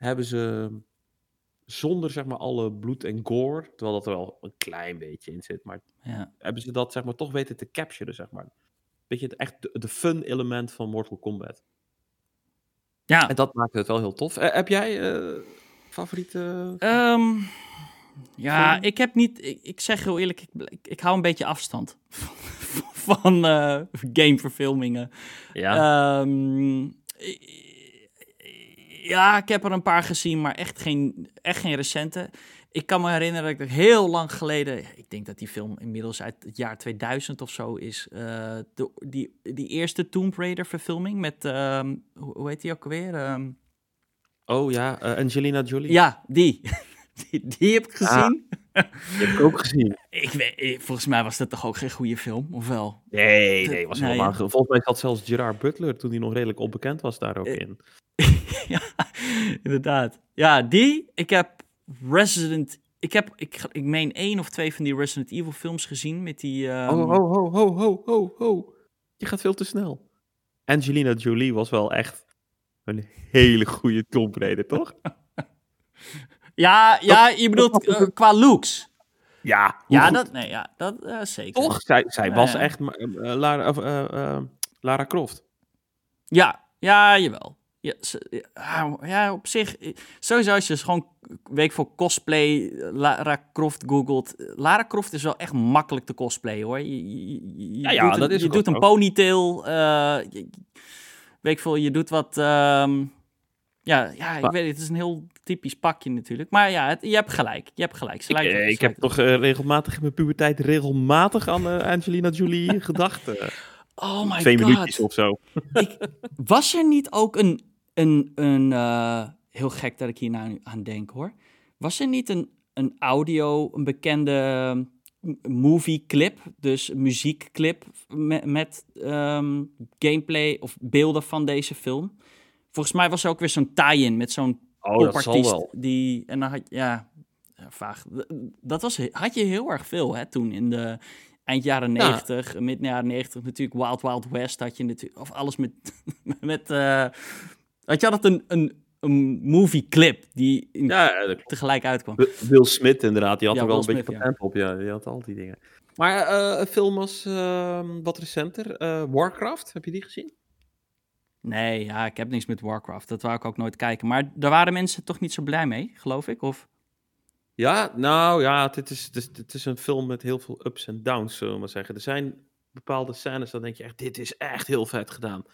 Hebben ze zonder zeg maar alle bloed en gore. Terwijl dat er wel een klein beetje in zit. Maar Ja. hebben ze dat zeg maar toch weten te capturen, zeg maar. Weet je, het echt de, de fun element van Mortal Kombat. Ja. En dat maakt het wel heel tof. Eh, heb jij eh, favoriete... Ehm, ja, Film? ik heb niet. Ik, ik zeg heel eerlijk, ik, ik, ik hou een beetje afstand (laughs) van eh gameverfilmingen. ja, Ehm, ja, ik heb er een paar gezien, maar echt geen, echt geen recente. Ik kan me herinneren dat ik heel lang geleden, ik denk dat die film inmiddels uit het jaar 2000 of zo is, eh, de, die, die eerste Tomb Raider verfilming met, ehm, hoe, heet die ook alweer? Ehm, oh ja, eh, Angelina Jolie. ja, die. (laughs) die. Die heb ik gezien. Die heb ik ook gezien. (laughs) Ik weet, eh, volgens mij was dat toch ook geen goede film, of wel? Nee, nee, was Nee, helemaal... ge- Volgens mij zat zelfs Gerard Butler, toen hij nog redelijk onbekend was, daar ook in. (laughs) ja, inderdaad. Ja, die. Ik heb Resident... Ik heb, ik, ik meen één of twee van die Resident Evil films gezien met die... ehm, Oh, ho, ho, ho, ho, ho, ho. Je gaat veel te snel. Angelina Jolie was wel echt een hele goede Tomb Raider, toch? (laughs) Ja, ja, je bedoelt eh, qua looks. Ja, Ja, goed- dat, nee, ja, dat eh, zeker. Toch? Zij, zij Ja, was echt eh, Lara, eh, eh, Lara Croft. Ja, ja, jawel. Ja, ze- ja, op zich. eh, Sowieso als je dus gewoon week voor cosplay eh, Lara Croft googelt. eh, Lara Croft is wel echt makkelijk te cosplay hoor. Je, je, Ja, ja, doet, dat een, is je doet een ponytail. eh je, weet ik veel, je doet wat. ehm, ja, ja, ik Maar- weet het. Het is een heel typisch pakje natuurlijk. Maar ja, het- je hebt gelijk. Je hebt gelijk. Ik, ik heb toch regelmatig in mijn puberteit regelmatig aan Angelina Jolie (laughs) gedacht. Oh my twee god. minuutjes of zo. Was er niet ook een, een, een eh, heel gek dat ik hier nou aan denk hoor. Was er niet een, een audio, een bekende m- movie clip, dus muziekclip met, met ehm, gameplay of beelden van deze film? Volgens mij was er ook weer zo'n tie-in met zo'n Oh, popartiest die en dan had ja, vaag. Dat was had je heel erg veel hè toen in de eind jaren Ja. 90, midden jaren 90 natuurlijk Wild Wild West had je natuurlijk of alles met (laughs) met eh had je altijd een een, een movie clip die in- Ja, dat tegelijk uitkwam. Wi- Will Smith inderdaad, die had Ja, er wel Will een beetje patent op. Ja, die had al die dingen. Maar eh, een film als ehm, wat recenter, eh, Warcraft, heb je die gezien? Nee, ja, ik heb niks met Warcraft. Dat wou ik ook nooit kijken. Maar daar waren mensen toch niet zo blij mee, geloof ik? Of Ja, nou ja, dit is, dit, dit is een film met heel veel ups en downs, zullen we maar zeggen. Er zijn bepaalde scènes, dan denk je echt, dit is echt heel vet gedaan.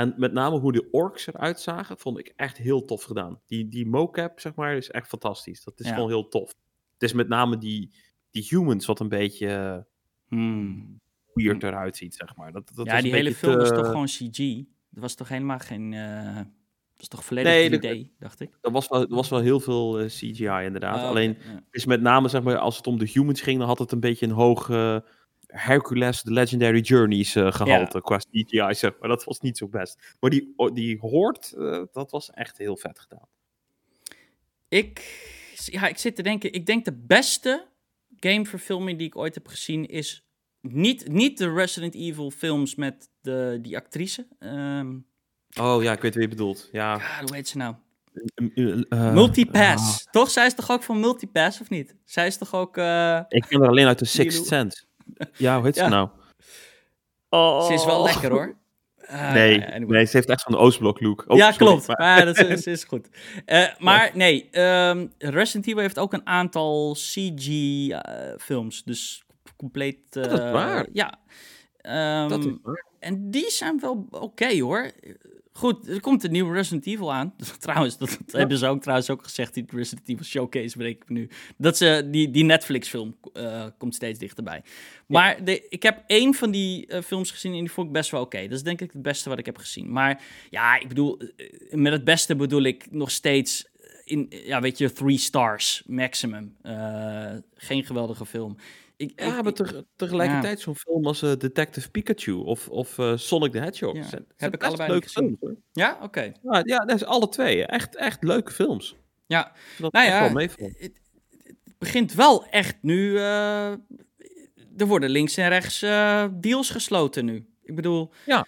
En met name hoe de orks eruit zagen, vond ik echt heel tof gedaan. Die, die mocap, zeg maar, is echt fantastisch. Dat is Ja. gewoon heel tof. Het is met name die, die humans wat een beetje Hmm. weird eruit ziet, zeg maar. Dat, dat ja, was die hele film was toch gewoon CG? Dat was toch helemaal geen... eh dat is toch volledig Nee, 3D, dat- dacht ik? Er was wel, er was wel heel veel eh, CGI inderdaad. Oké, Alleen ja. is met name, zeg maar, als het om de humans ging, dan had het een beetje een hoog eh, Hercules The Legendary Journeys eh, gehalte qua CGI, zeg maar. Dat was niet zo best. Maar die, oh, die hoort, eh, dat was echt heel vet gedaan. Ik, ja, ik zit te denken, ik denk de beste gameverfilming die ik ooit heb gezien is niet, niet de Resident Evil films met de, die actrice. Ehm, Oh ja, ik weet wie je bedoelt. Ja. hoe heet ze nou? Uh, Multipass. Toch? Zij is toch ook van Multipass, of niet? Zij is toch ook... ik ken er alleen uit de Sixth. Sense. Ja, hoe heet Ja. ze nou? Oh. Ze is wel lekker, hoor. Ah, Nee, anyway. nee, ze heeft echt zo'n Oostblok look. Oh, ja, sorry, klopt. maar- Maar dat is, is goed. (laughs) Eh, maar nee, ehm, Resident Evil heeft ook een aantal CG-films. dus compleet... Dat is eh, waar. Ja. Ehm, dat is waar. En die zijn wel oké hoor. Goed, er komt een nieuwe Resident Evil aan. (laughs) trouwens, dat, dat hebben ze ook, trouwens ook gezegd in de Resident Evil Showcase, bedenk ik nu. Dat ze, die, die Netflix-film eh, komt steeds dichterbij. Maar de, ik heb één van die eh, films gezien en die vond ik best wel oké. Dat is denk ik het beste wat ik heb gezien. Maar ja, ik bedoel, eh, met het beste bedoel ik nog steeds... in, ja, weet je, three stars maximum. Uh, geen geweldige film. Ik, ja, ik, maar te, tegelijkertijd ja. zo'n film als uh, Detective Pikachu of, of uh, Sonic the Hedgehog. Ja. Zijn, Heb ik allebei leuke films. Hoor. Ja, oké. Okay. Ja, ja, dat is alle twee. Echt, echt leuke films. Ja, dat nou ja, het, het, begint wel echt nu. Uh, er worden links en rechts deals gesloten nu. Ik bedoel, ja.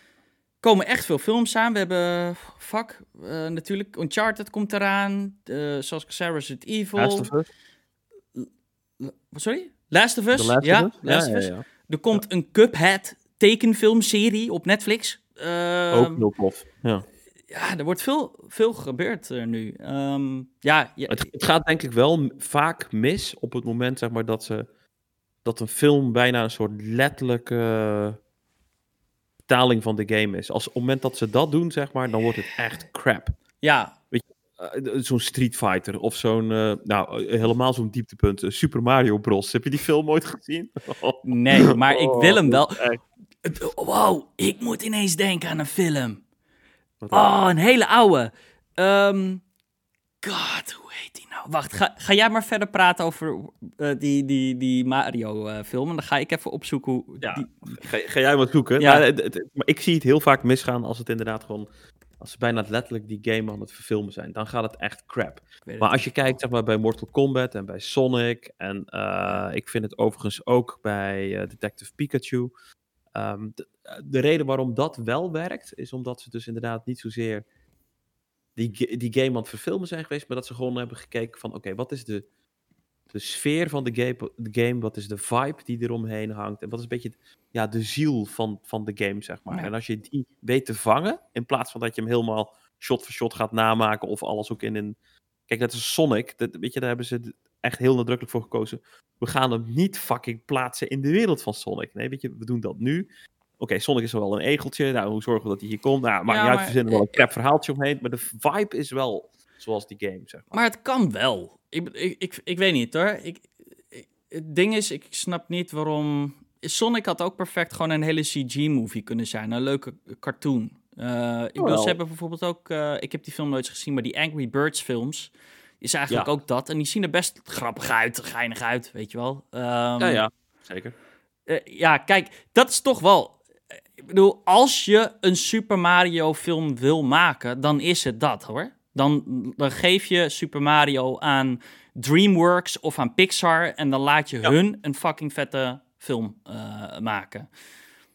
komen echt veel films aan. We hebben, fuck, natuurlijk, Uncharted komt eraan. zoals Sarah's Evil. Sorry? Last of Us? Last ja, of Us? Last ja, of Us. Ja, er komt een Cuphead tekenfilmserie op Netflix. Uh, Ook heel tof, ja. Ja, er wordt veel, veel gebeurd er nu. Um, ja, het, het, gaat denk ik wel vaak mis op het moment zeg maar, dat, ze, dat een film bijna een soort letterlijke vertaling van de game is. Als op het moment dat ze dat doen, zeg maar, dan wordt het echt crap. Ja, zo'n Street Fighter of zo'n, uh, nou, helemaal zo'n dieptepunt. Super Mario Bros. Heb je die film ooit gezien? (laughs) nee, maar ik wil hem wel. Wow, ik moet ineens denken aan een film. Oh, een hele oude. Um, God, hoe heet die nou? Wacht, ga, ga jij maar verder praten over uh, die, die, die Mario-film. en dan ga ik even opzoeken hoe... Ja, die... ga, ga, jij wat zoeken. Ja. Maar, het, het, maar ik zie het heel vaak misgaan als het inderdaad gewoon als ze bijna letterlijk die game aan het verfilmen zijn, dan gaat het echt crap. Maar als je kijkt zeg maar, bij Mortal Kombat en bij Sonic, en uh, ik vind het overigens ook bij uh, Detective Pikachu. Um, de, de, reden waarom dat wel werkt, is omdat ze dus inderdaad niet zozeer die, die game aan het verfilmen zijn geweest, maar dat ze gewoon hebben gekeken van, oké, wat is de, de sfeer van de game, de game, wat is de vibe die eromheen hangt, en wat is een beetje ja, de ziel van, van de game, zeg maar. En als je die weet te vangen, in plaats van dat je hem helemaal shot voor shot gaat namaken of alles ook in een... Kijk, dat is Sonic, dat, weet je, daar hebben ze echt heel nadrukkelijk voor gekozen. We gaan hem niet fucking plaatsen in de wereld van Sonic. Nee, weet je, we doen dat nu. Oké, Sonic is wel een egeltje. Nou, hoe zorgen we dat hij hier komt? Nou, maakt ja, niet uit, we wel een crap verhaaltje omheen. Maar de vibe is wel zoals die game, zeg maar. Maar het kan wel. Ik, ik, ik, ik weet niet hoor. Ik, het ding is, ik snap niet waarom Sonic had ook perfect gewoon een hele CG-movie kunnen zijn. Een leuke cartoon. Uh, ik bedoel, ze hebben bijvoorbeeld ook... Uh, ik heb die film nooit gezien, maar die Angry Birds films... is eigenlijk ook dat. En die zien er best grappig uit, geinig uit, weet je wel. Um, ja, ja, zeker. Uh, ja, kijk, dat is toch wel... Ik bedoel, als je een Super Mario film wil maken, dan is het dat, hoor. Dan, dan geef je Super Mario aan DreamWorks of aan Pixar... en dan laat je hun een fucking vette film uh, maken.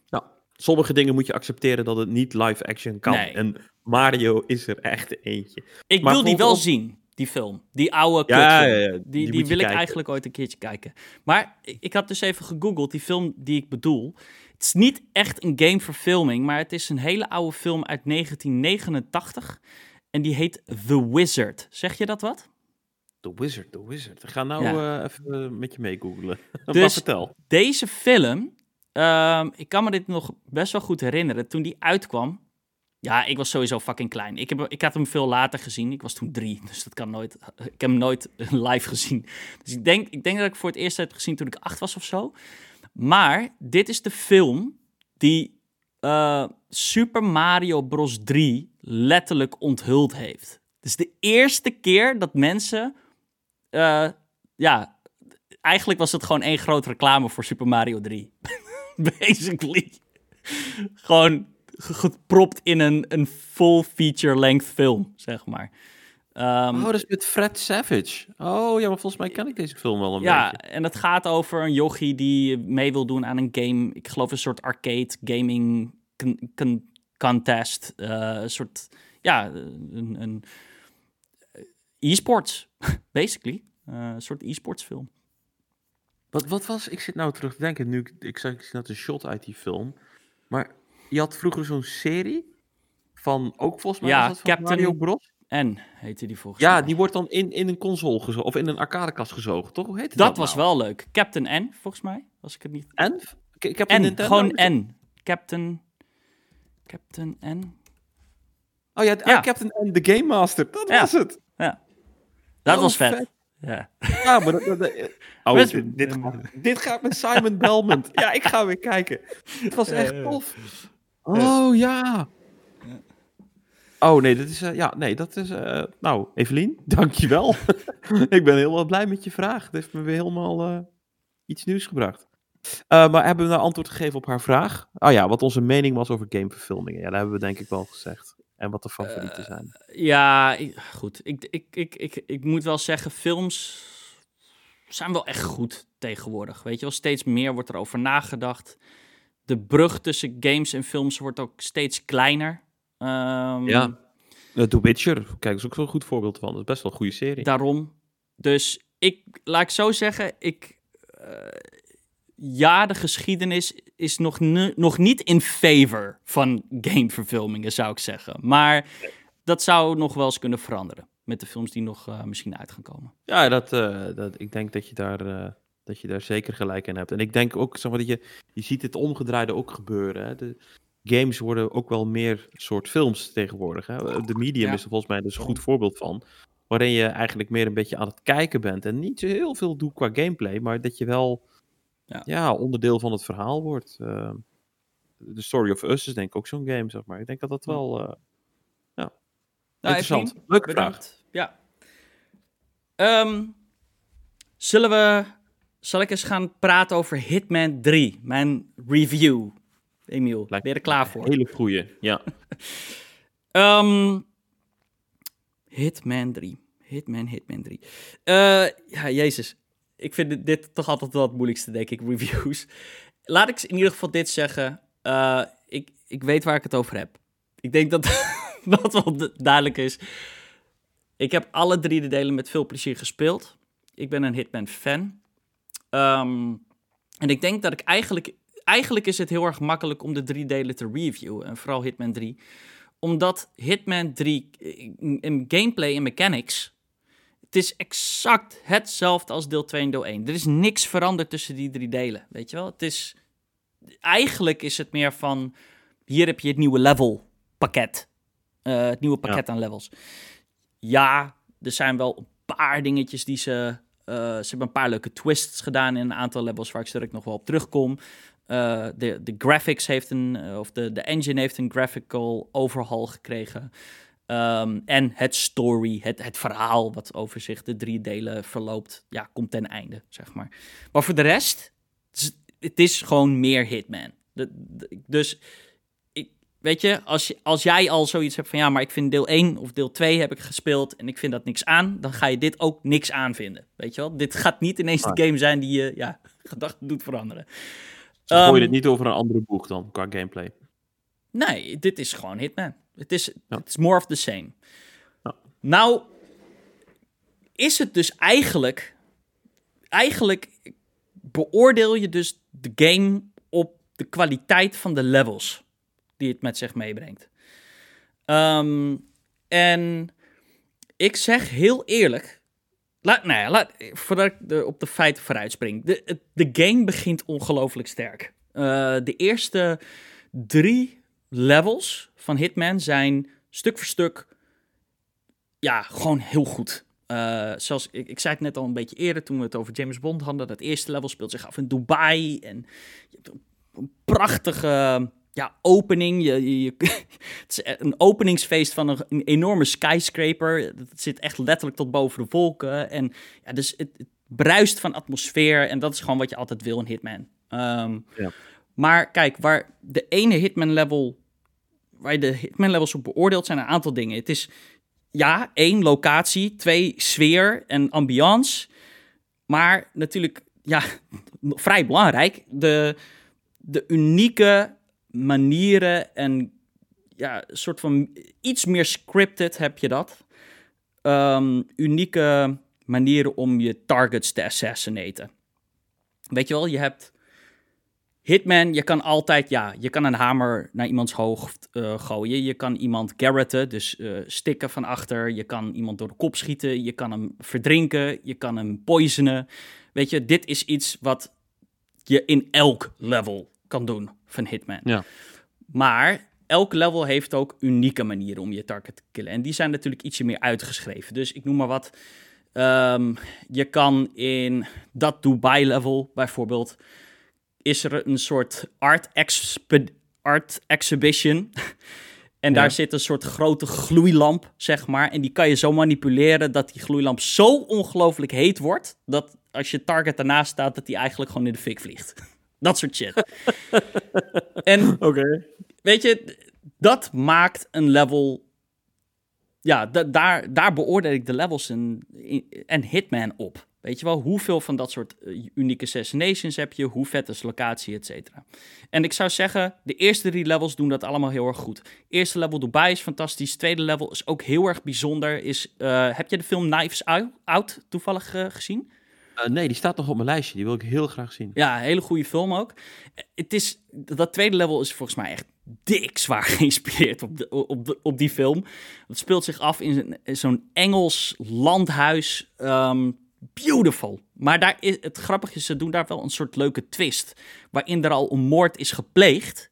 Nou, sommige dingen moet je accepteren dat het niet live action kan. En Mario is er echt eentje. Ik wil die wel zien, die film. Die oude ja, ja, ja, Die, die, wil ik eigenlijk ooit een keertje kijken. Maar ik had dus even gegoogeld, die film die ik bedoel. Het is niet echt een gameverfilming, maar het is een hele oude film uit 1989. En die heet The Wizard. Zeg je dat wat? The Wizard, The Wizard. We gaan nou uh, even eh, met je mee googlen. (laughs) Dus vertel. deze film, um, ik kan me dit nog best wel goed herinneren. Toen die uitkwam, ja, ik was sowieso fucking klein. Ik, heb, ik had hem veel later gezien. Ik was toen drie, (laughs) dus dat kan nooit. Ik heb hem nooit (laughs) live gezien. Dus ik denk, ik denk dat ik voor het eerst heb gezien toen ik acht was of zo. Maar dit is de film die uh, Super Mario Bros. 3 letterlijk onthuld heeft. Het is de eerste keer dat mensen uh, ja, eigenlijk was het gewoon één grote reclame voor Super Mario 3. (laughs) Basically. gewoon gepropt in een, een full feature-length film, zeg maar. Um, oh, dat is met Fred Savage. Oh ja, maar volgens mij ken ik deze film wel een ja, beetje. Ja, en het gaat over een jochie die mee wil doen aan een game. Ik geloof een soort arcade gaming contest. Uh, een soort, ja, een, een e-sports, (laughs) basically. Uh, een soort e-sports film. Wat, wat was, ik zit nou terug te denken, nu ik zag ik net een shot uit die film. Maar je had vroeger zo'n serie van, ook volgens mij ja, was dat van Mario Bros. En heette die volgens ja, mij. Ja, die wordt dan in, in een console gezogen, of in een arcadekast gezogen, toch? Hoe heet dat? Dat was nou? wel leuk. Captain N, volgens mij, als ik het niet... En? Ik heb N, gewoon N. Captain... Captain N. Oh ja, ja. Captain N, de Game Master, dat ja. was het. Ja. Dat was vet. vet. Ja. ja, maar dat, dat, oh, dit, dit, gaat, dit, gaat met Simon Belmont. Ja, ik ga weer kijken. Het was echt tof. Oh ja. Oh nee, dat is, uh, ja, nee, dat is, uh, nou, Evelien, (laughs) dankjewel. (laughs) ik ben heel blij met je vraag. Het heeft me weer helemaal uh, iets nieuws gebracht. maar hebben we nou antwoord gegeven op haar vraag? Oh ja, wat onze mening was over gameverfilmingen. Ja, dat hebben we denk ik wel gezegd. En wat de favorieten zijn. Ja, ik, goed. Ik, ik, ik, ik, ik moet wel zeggen, films zijn wel echt goed tegenwoordig. Weet je wel, steeds meer wordt er over nagedacht. De brug tussen games en films wordt ook steeds kleiner. Um, ja, The Witcher, kijk, is ook zo'n goed voorbeeld van. Dat is best wel een goede serie. Daarom. Dus ik, laat ik zo zeggen, ik... Uh, ja, de geschiedenis is nog, nog niet in favor van gameverfilmingen, zou ik zeggen. Maar dat zou nog wel eens kunnen veranderen met de films die nog uh, misschien uit gaan komen. Ja, dat, uh, dat, ik denk dat je, daar, uh, dat je daar zeker gelijk in hebt. En ik denk ook, zeg maar, dat je, je ziet het omgedraaide ook gebeuren. Hè? De games worden ook wel meer soort films tegenwoordig. Hè? De medium ja. is er volgens mij dus een goed voorbeeld van. Waarin je eigenlijk meer een beetje aan het kijken bent. En niet zo heel veel doet qua gameplay, maar dat je wel ja. ja onderdeel van het verhaal wordt. The Story of Us is denk ik ook zo'n game, zeg maar. Ik denk dat dat wel... ja. Nou, Interessant. Leuke bedankt. vraag. Ja. Um, zullen we. Zal ik eens gaan praten over Hitman 3, mijn review? Emiel, ben je er klaar voor? Hele goeie, ja. um, (laughs) Hitman 3. Hitman, Hitman 3. Uh, ja, jezus. Ik vind dit, toch altijd wel het moeilijkste, denk ik, (laughs) reviews. Laat ik in ieder geval dit zeggen. Uh, ik, ik weet waar ik het over heb. Ik denk dat (laughs) dat wel duidelijk is. Ik heb alle drie de delen met veel plezier gespeeld. Ik ben een Hitman-fan. Um, en ik denk dat ik eigenlijk... Eigenlijk is het heel erg makkelijk om de drie delen te reviewen. En vooral Hitman 3. Omdat Hitman 3 in gameplay en mechanics... Het is exact hetzelfde als deel 2 en deel 1. Er is niks veranderd tussen die drie delen. Weet je wel? Het is... Eigenlijk is het meer van... Hier heb je het nieuwe level pakket. Uh, het nieuwe pakket ja. aan levels ja, er zijn wel een paar dingetjes die ze... Uh, ze hebben een paar leuke twists gedaan in een aantal levels waar ik straks nog wel op terugkom. Uh, de, de graphics heeft een, of de, de engine heeft een graphical overhaul gekregen. Um, en het story, het, het verhaal wat over zich de drie delen verloopt, ja, komt ten einde, zeg maar. Maar voor de rest, het is, het is gewoon meer Hitman. De, de, dus weet je, als, je, als jij al zoiets hebt van ja, maar ik vind deel 1 of deel 2 heb ik gespeeld en ik vind dat niks aan, dan ga je dit ook niks aanvinden. Weet je wel? Dit gaat niet ineens de game zijn die je ja, (laughs) gedachten doet veranderen. Ze um, je het niet over een andere boeg dan, qua gameplay? Nee, dit is gewoon Hitman. Het is, ja. is more of the same. Ja. Nou, is het dus eigenlijk... Eigenlijk beoordeel je dus de game op de kwaliteit van de levels die het met zich meebrengt. Um, en ik zeg heel eerlijk, laat, nou ja, laat, voordat ik op de feiten vooruit spring. De, de game begint ongelooflijk sterk. Uh, de eerste drie levels van Hitman zijn stuk voor stuk, ja, gewoon heel goed. Uh, zoals ik, ik zei het net al een beetje eerder toen we het over James Bond hadden. Dat eerste level speelt zich af in Dubai. En je hebt een prachtige ja, opening. Je, (laughs) het is een openingsfeest van een, enorme skyscraper. Het zit echt letterlijk tot boven de wolken. En ja, dus het, bruist van atmosfeer. En dat is gewoon wat je altijd wil in Hitman. Um, ja. Maar kijk, waar de ene Hitman level, waar de Hitman levels op beoordeelt, zijn een aantal dingen. Het is ja, één, locatie. Twee, sfeer en ambiance. Maar natuurlijk, ja, (laughs) vrij belangrijk, de, de unieke manieren en ja, soort van iets meer scripted heb je dat. Um, unieke manieren om je targets te assassinaten. Weet je wel, je hebt Hitman, je kan altijd, ja, je kan een hamer naar iemands hoofd uh, gooien. Je kan iemand garretten, dus uh, stikken van achter. Je kan iemand door de kop schieten. Je kan hem verdrinken. Je kan hem poisonen. Weet je, dit is iets wat je in elk level kan doen van Hitman. Ja. Maar elk level heeft ook unieke manieren om je target te killen. En die zijn natuurlijk ietsje meer uitgeschreven. Dus ik noem maar wat. Um, je kan in dat Dubai-level bijvoorbeeld... is er een soort art, art exhibition... (laughs) En Ja. daar zit een soort grote gloeilamp, zeg maar. En die kan je zo manipuleren dat die gloeilamp zo ongelooflijk heet wordt... dat als je target ernaast staat, dat die eigenlijk gewoon in de fik vliegt. (laughs) dat soort shit. (laughs) en weet je, dat maakt een level. Ja, da- daar, daar beoordeel ik de levels en Hitman op. Weet je wel, hoeveel van dat soort eh, unieke assassinations heb je, hoe vet is locatie, et cetera. En ik zou zeggen, de eerste drie levels doen dat allemaal heel erg goed. Eerste level Dubai is fantastisch, tweede level is ook heel erg bijzonder. Is, eh, heb je de film Knives Out, toevallig eh, gezien? Nee, die staat nog op mijn lijstje. Die wil ik heel graag zien. Ja, hele goede film ook. Het is, dat tweede level is volgens mij echt dik zwaar (laughs) geïnspireerd op, de, op, de, op die film. Het speelt zich af in zo'n- in zo'n Engels landhuis. ehm, beautiful. Maar daar is, het grappige is, ze doen daar wel een soort leuke twist. Waarin er al een moord is gepleegd.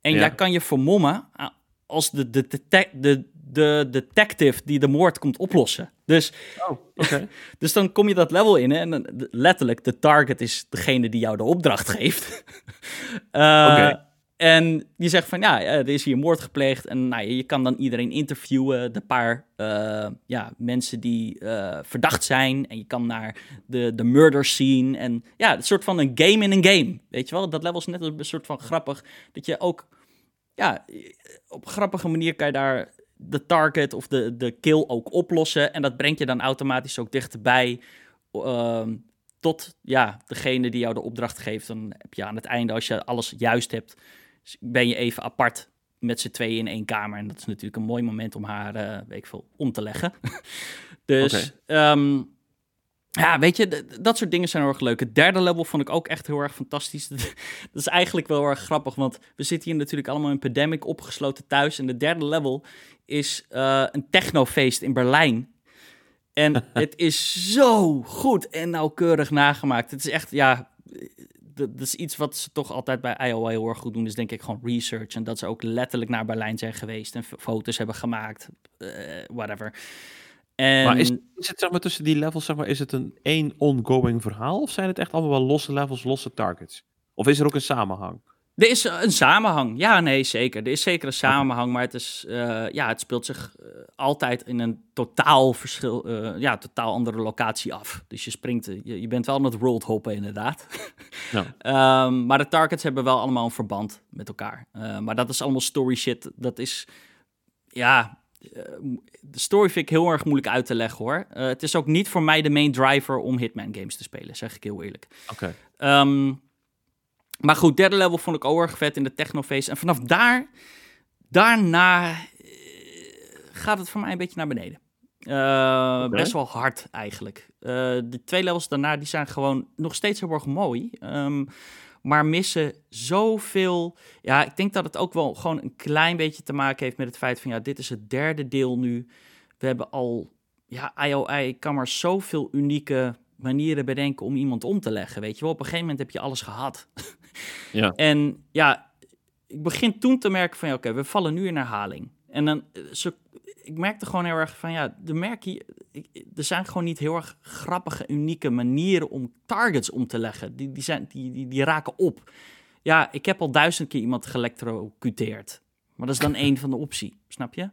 En Ja. daar kan je vermommen ah, als de, de, de, de, de, de detective die de moord komt oplossen. Dus Oh, (laughs) dus dan kom je dat level in hè, en dan- letterlijk, de target is degene die jou de opdracht geeft. (laughs) Eh, Oké. En die zegt van, ja, er is hier moord gepleegd. En nou, je kan dan iedereen interviewen, de paar eh, ja, mensen die eh, verdacht zijn. En je kan naar de, de murder scene. En ja, een soort van een game in een game. Weet je wel, dat level is net een soort van grappig. Dat je ook, ja, op een grappige manier kan je daar de target of de, de kill ook oplossen. En dat brengt je dan automatisch ook dichterbij ehm, tot ja, degene die jou de opdracht geeft. Dan heb je aan het einde, als je alles juist hebt, ben je even apart met z'n tweeën in één kamer. En dat is natuurlijk een mooi moment om haar, eh weet ik veel, om te leggen. (laughs) dus, ehm, ja, weet je, dat soort dingen zijn heel erg leuk. Het derde level vond ik ook echt heel erg fantastisch. (laughs) dat is eigenlijk wel heel erg grappig, want we zitten hier natuurlijk allemaal in pandemic opgesloten thuis. En de derde level is eh, een technofeest in Berlijn. En (laughs) het is zo goed en nauwkeurig nagemaakt. Het is echt, ja, dat, is iets wat ze toch altijd bij IOA heel erg goed doen. Is denk ik gewoon research. En dat ze ook letterlijk naar Berlijn zijn geweest en foto's hebben gemaakt. eh, whatever. En Maar is, is het zeg maar tussen die levels, zeg maar, is het een één ongoing verhaal? Of zijn het echt allemaal wel losse levels, losse targets? Of is er ook een samenhang? Er is een samenhang. Ja, nee, zeker. Er is zeker een samenhang, maar het, is, eh, ja, het speelt zich eh, altijd in een totaal verschil, eh, ja, totaal andere locatie af. Dus je springt, je, je bent wel aan het world hoppen inderdaad. (laughs) Ja. (laughs) Ehm, maar de targets hebben wel allemaal een verband met elkaar. Eh, maar dat is allemaal story shit. Dat is, ja, de story vind ik heel erg moeilijk uit te leggen hoor. Het is ook niet voor mij de main driver om Hitman games te spelen, zeg ik heel eerlijk. Oké. Ehm, maar goed, derde level vond ik ook erg vet in de technofeest. En vanaf daar, daarna eh, gaat het voor mij een beetje naar beneden. Eh. Best wel hard eigenlijk. Eh, de twee levels daarna die zijn gewoon nog steeds heel erg mooi. ehm, maar missen zoveel. Ja, ik denk dat het ook wel gewoon een klein beetje te maken heeft met het feit van ja, dit is het derde deel nu. We hebben al, ja, IOI kan maar zoveel unieke manieren bedenken om iemand om te leggen. Weet je wel, op een gegeven moment heb je alles gehad. (laughs) (laughs) Ja. En ja, ik begin toen te merken van ja, oké, we vallen nu in herhaling. En dan, eh, zo, ik merkte gewoon heel erg van ja, de merk hier, er zijn gewoon niet heel erg grappige, unieke manieren om targets om te leggen. Die, die, zijn, die, die, die raken op. Ja, ik heb al duizend keer iemand geëlectrocuteerd. Maar dat is dan (laughs) één van de optie, snap je?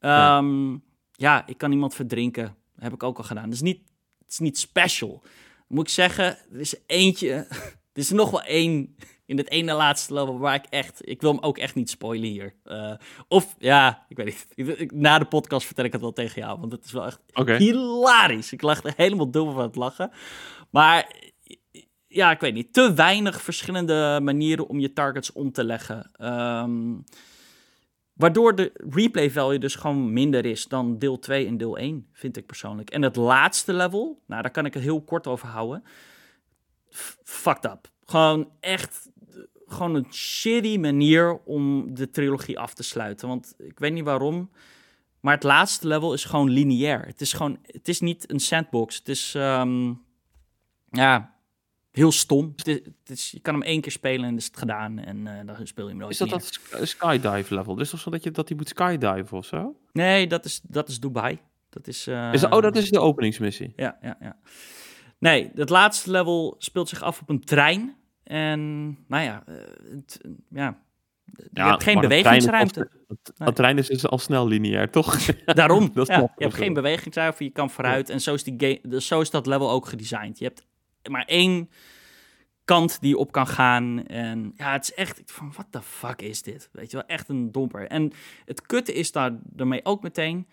Ja. Ehm, ja, ik kan iemand verdrinken. heb ik ook al gedaan. Dat is niet, het is niet special. Moet ik zeggen, er is eentje. Er is nog wel één in het ene laatste level waar ik echt. Ik wil hem ook echt niet spoilen hier. Eh, of ja, ik weet niet. Na de podcast vertel ik het wel tegen jou, want het is wel echt hilarisch. Ik lag er helemaal dubbel van het lachen. Maar ja, ik weet niet. Te weinig verschillende manieren om je targets om te leggen. Ehm, waardoor de replay value dus gewoon minder is dan deel 2 en deel 1, vind ik persoonlijk. En het laatste level, nou daar kan ik het heel kort over houden. Fucked up. Gewoon echt gewoon een shitty manier om de trilogie af te sluiten. Want ik weet niet waarom. Maar het laatste level is gewoon lineair. Het is gewoon, het is niet een sandbox. Het is, ehm, ja, heel stom. Het is, het is- je kan hem één keer spelen en is het gedaan. En eh, dan speel je hem nooit Is dat meer. dat sk- skydive level? Is toch zo dat je dat die moet skydiven of zo? Nee, dat is, dat is Dubai. Dat is, eh, Is dat, oh, dat is de openingsmissie. Ja, ja, ja. Nee, het laatste level speelt zich af op een trein. En, nou ja, eh, het, ja je hebt geen bewegingsruimte. Het trein is dus al snel lineair, toch? (laughs) Daarom. (laughs) dat ja, je hebt geen bewegingsruimte, je kan vooruit. En zo is, die game, zo is dat level ook gedesigned. Je hebt maar één kant die op kan gaan. En ja, het is echt van, what the fuck is dit? Weet je wel, echt een domper. En het kutte is daar daarmee ook meteen...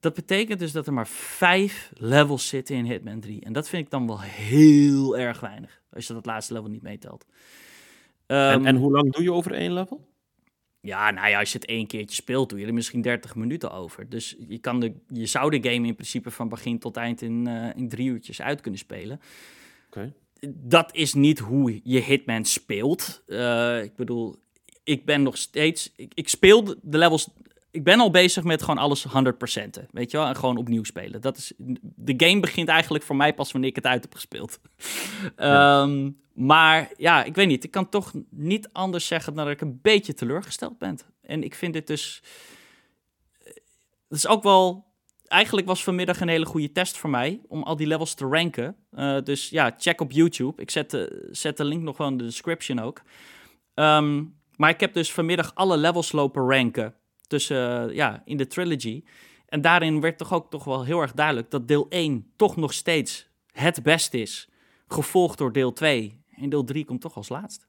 Dat betekent dus dat er maar vijf levels zitten in Hitman 3. En dat vind ik dan wel heel erg weinig. Als je dat laatste level niet meetelt. en, en ehm, hoe lang doe je over één level? Ja, nou ja, als je het één keertje speelt, doe je er misschien 30 minuten over. Dus je, kan de, je zou de game in principe van begin tot eind in, uh, in drie uurtjes uit kunnen spelen. Oké. Dat is niet hoe je Hitman speelt. Uh, ik bedoel, ik ben nog steeds. Ik, ik speel de levels ik ben al bezig met gewoon alles 100%. Weet je wel? En gewoon opnieuw spelen. Dat is, de game begint eigenlijk voor mij pas wanneer ik het uit heb gespeeld. (laughs) Ehm, maar ja, ik weet niet. Ik kan toch niet anders zeggen dan dat ik een beetje teleurgesteld ben. En ik vind dit dus. Het is ook wel. Eigenlijk was vanmiddag een hele goede test voor mij om al die levels te ranken. Uh, dus ja, check op YouTube. Ik zet de, zet de link nog wel in de description ook. Ehm, maar ik heb dus vanmiddag alle levels lopen ranken tussen, ja, in de trilogy. En daarin werd toch ook toch wel heel erg duidelijk dat deel 1 toch nog steeds het best is. Gevolgd door deel 2. En deel 3 komt toch als laatste.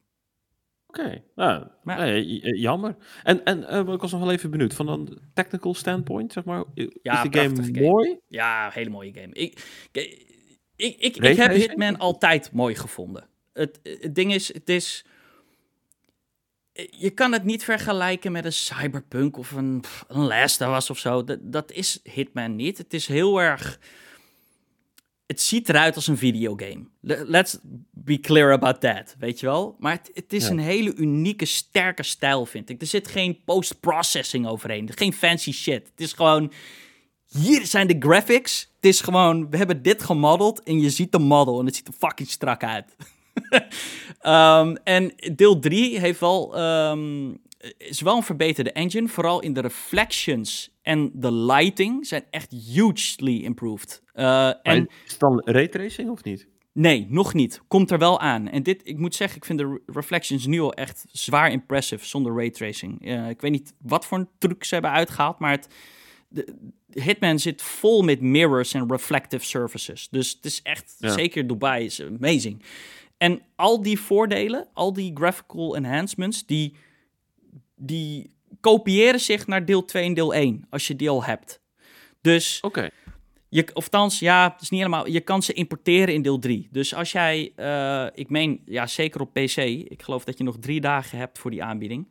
Oké, nou, nee, jammer. En, en uh, ik was nog wel even benieuwd, van een technical standpoint, zeg maar, ja, is de game, mooi? Ja, hele mooie game. Ik, ik, ik, ik, ik heb Hitman altijd mooi gevonden. Het, het ding is, het is je kan het niet vergelijken met een Cyberpunk of een, een Last of Us of zo. Dat, dat is Hitman niet. Het is heel erg... Het ziet eruit als een videogame. Let's be clear about that, weet je wel? Maar het, het is een hele unieke, sterke stijl, vind ik. Er zit geen post-processing overheen. Geen fancy shit. Het is gewoon... Hier zijn de graphics. Het is gewoon... We hebben dit gemodeld en je ziet de model en het ziet er fucking strak uit. (laughs) um, en deel 3 heeft wel, um, is wel een verbeterde engine. Vooral in de reflections en de lighting zijn echt hugely improved. Uh, en, is het dan raytracing of niet? Nee, nog niet. Komt er wel aan. En dit, ik moet zeggen, ik vind de reflections nu al echt zwaar impressive zonder raytracing. Uh, ik weet niet wat voor een truc ze hebben uitgehaald, maar het, de, Hitman zit vol met mirrors en reflective surfaces. Dus het is echt, zeker Dubai is amazing. En al die voordelen, al die graphical enhancements, die, die kopiëren zich naar deel 2 en deel 1, als je die al hebt. Dus, Oké. Je, thans, ja, het is niet helemaal. Je kan ze importeren in deel 3. Dus als jij, uh, ik meen, ja, zeker op PC. Ik geloof dat je nog drie dagen hebt voor die aanbieding.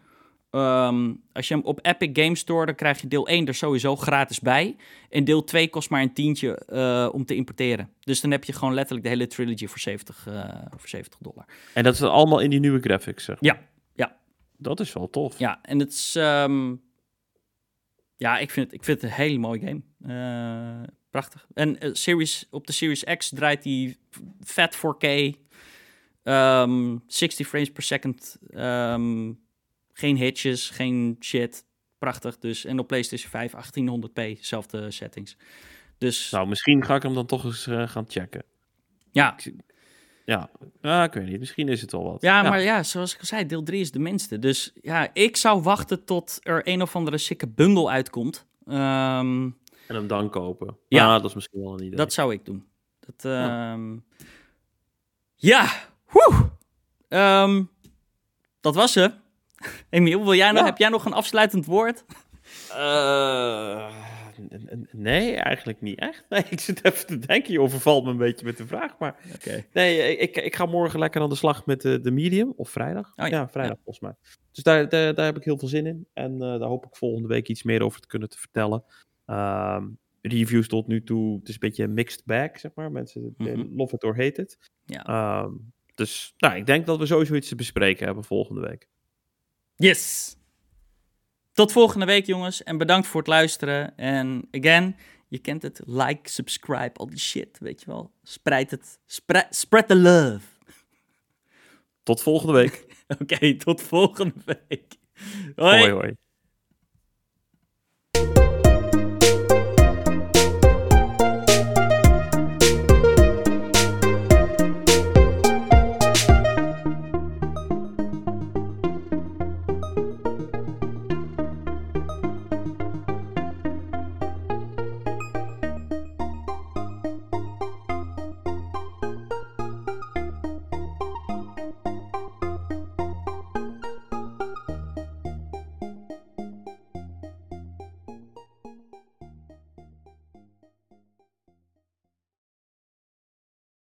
Um, als je hem op Epic Games Store, dan krijg je deel 1 er sowieso gratis bij. En deel 2 kost maar een tientje uh, om te importeren. Dus dan heb je gewoon letterlijk de hele trilogy voor 70, uh, eh, voor 70 dollar. En dat is allemaal in die nieuwe graphics, zeg Ja, ja. Dat is wel tof. Ja, en het is... Um, ja, ik vind, het, ik vind het een hele mooie game. Uh, prachtig. En series, op de Series X draait die vet 4K. Um, 60 frames per second. Um, geen hitches, geen shit. Prachtig dus. En op PlayStation 5 1800p, zelfde settings. Dus... Nou, misschien ga ik hem dan toch eens uh, gaan checken. Ja. Ja, ja, ik weet niet. Misschien is het wel wat. Ja, maar ja, zoals ik al zei, deel 3 is de minste. Dus ja, ik zou wachten tot er een of andere sikke bundel uitkomt. Um, en hem dan kopen. Ja, ah, dat is misschien wel een idee. Dat zou ik doen. Dat, um, ja, ja. Um, dat was ze. (laughs) Emiel, wil jij nog, heb jij nog een afsluitend woord? Uh, nee, eigenlijk niet echt. (laughs) Nee, ik zit even te denken. Je overvalt me een beetje met de vraag. Maar okay. nee, ik, ik ga morgen lekker aan de slag met de, de medium. Of vrijdag. Oh, ja. vrijdag volgens mij. Dus daar, daar, daar, heb ik heel veel zin in. En uh, daar hoop ik volgende week iets meer over te kunnen te vertellen. Um, reviews tot nu toe, het is een beetje een mixed bag, zeg maar. Mensen mm -hmm. love it or hate it. Ja. Um, dus nou, ik denk dat we sowieso iets te bespreken hebben volgende week. Yes. Tot volgende week, jongens. En bedankt voor het luisteren. En again, je kent het. Like, subscribe, al die shit, weet je wel. Spreid het. Spread, spread the love. Tot volgende week. (laughs) Oké, okay, tot volgende week. Hoi, hoi. hoi.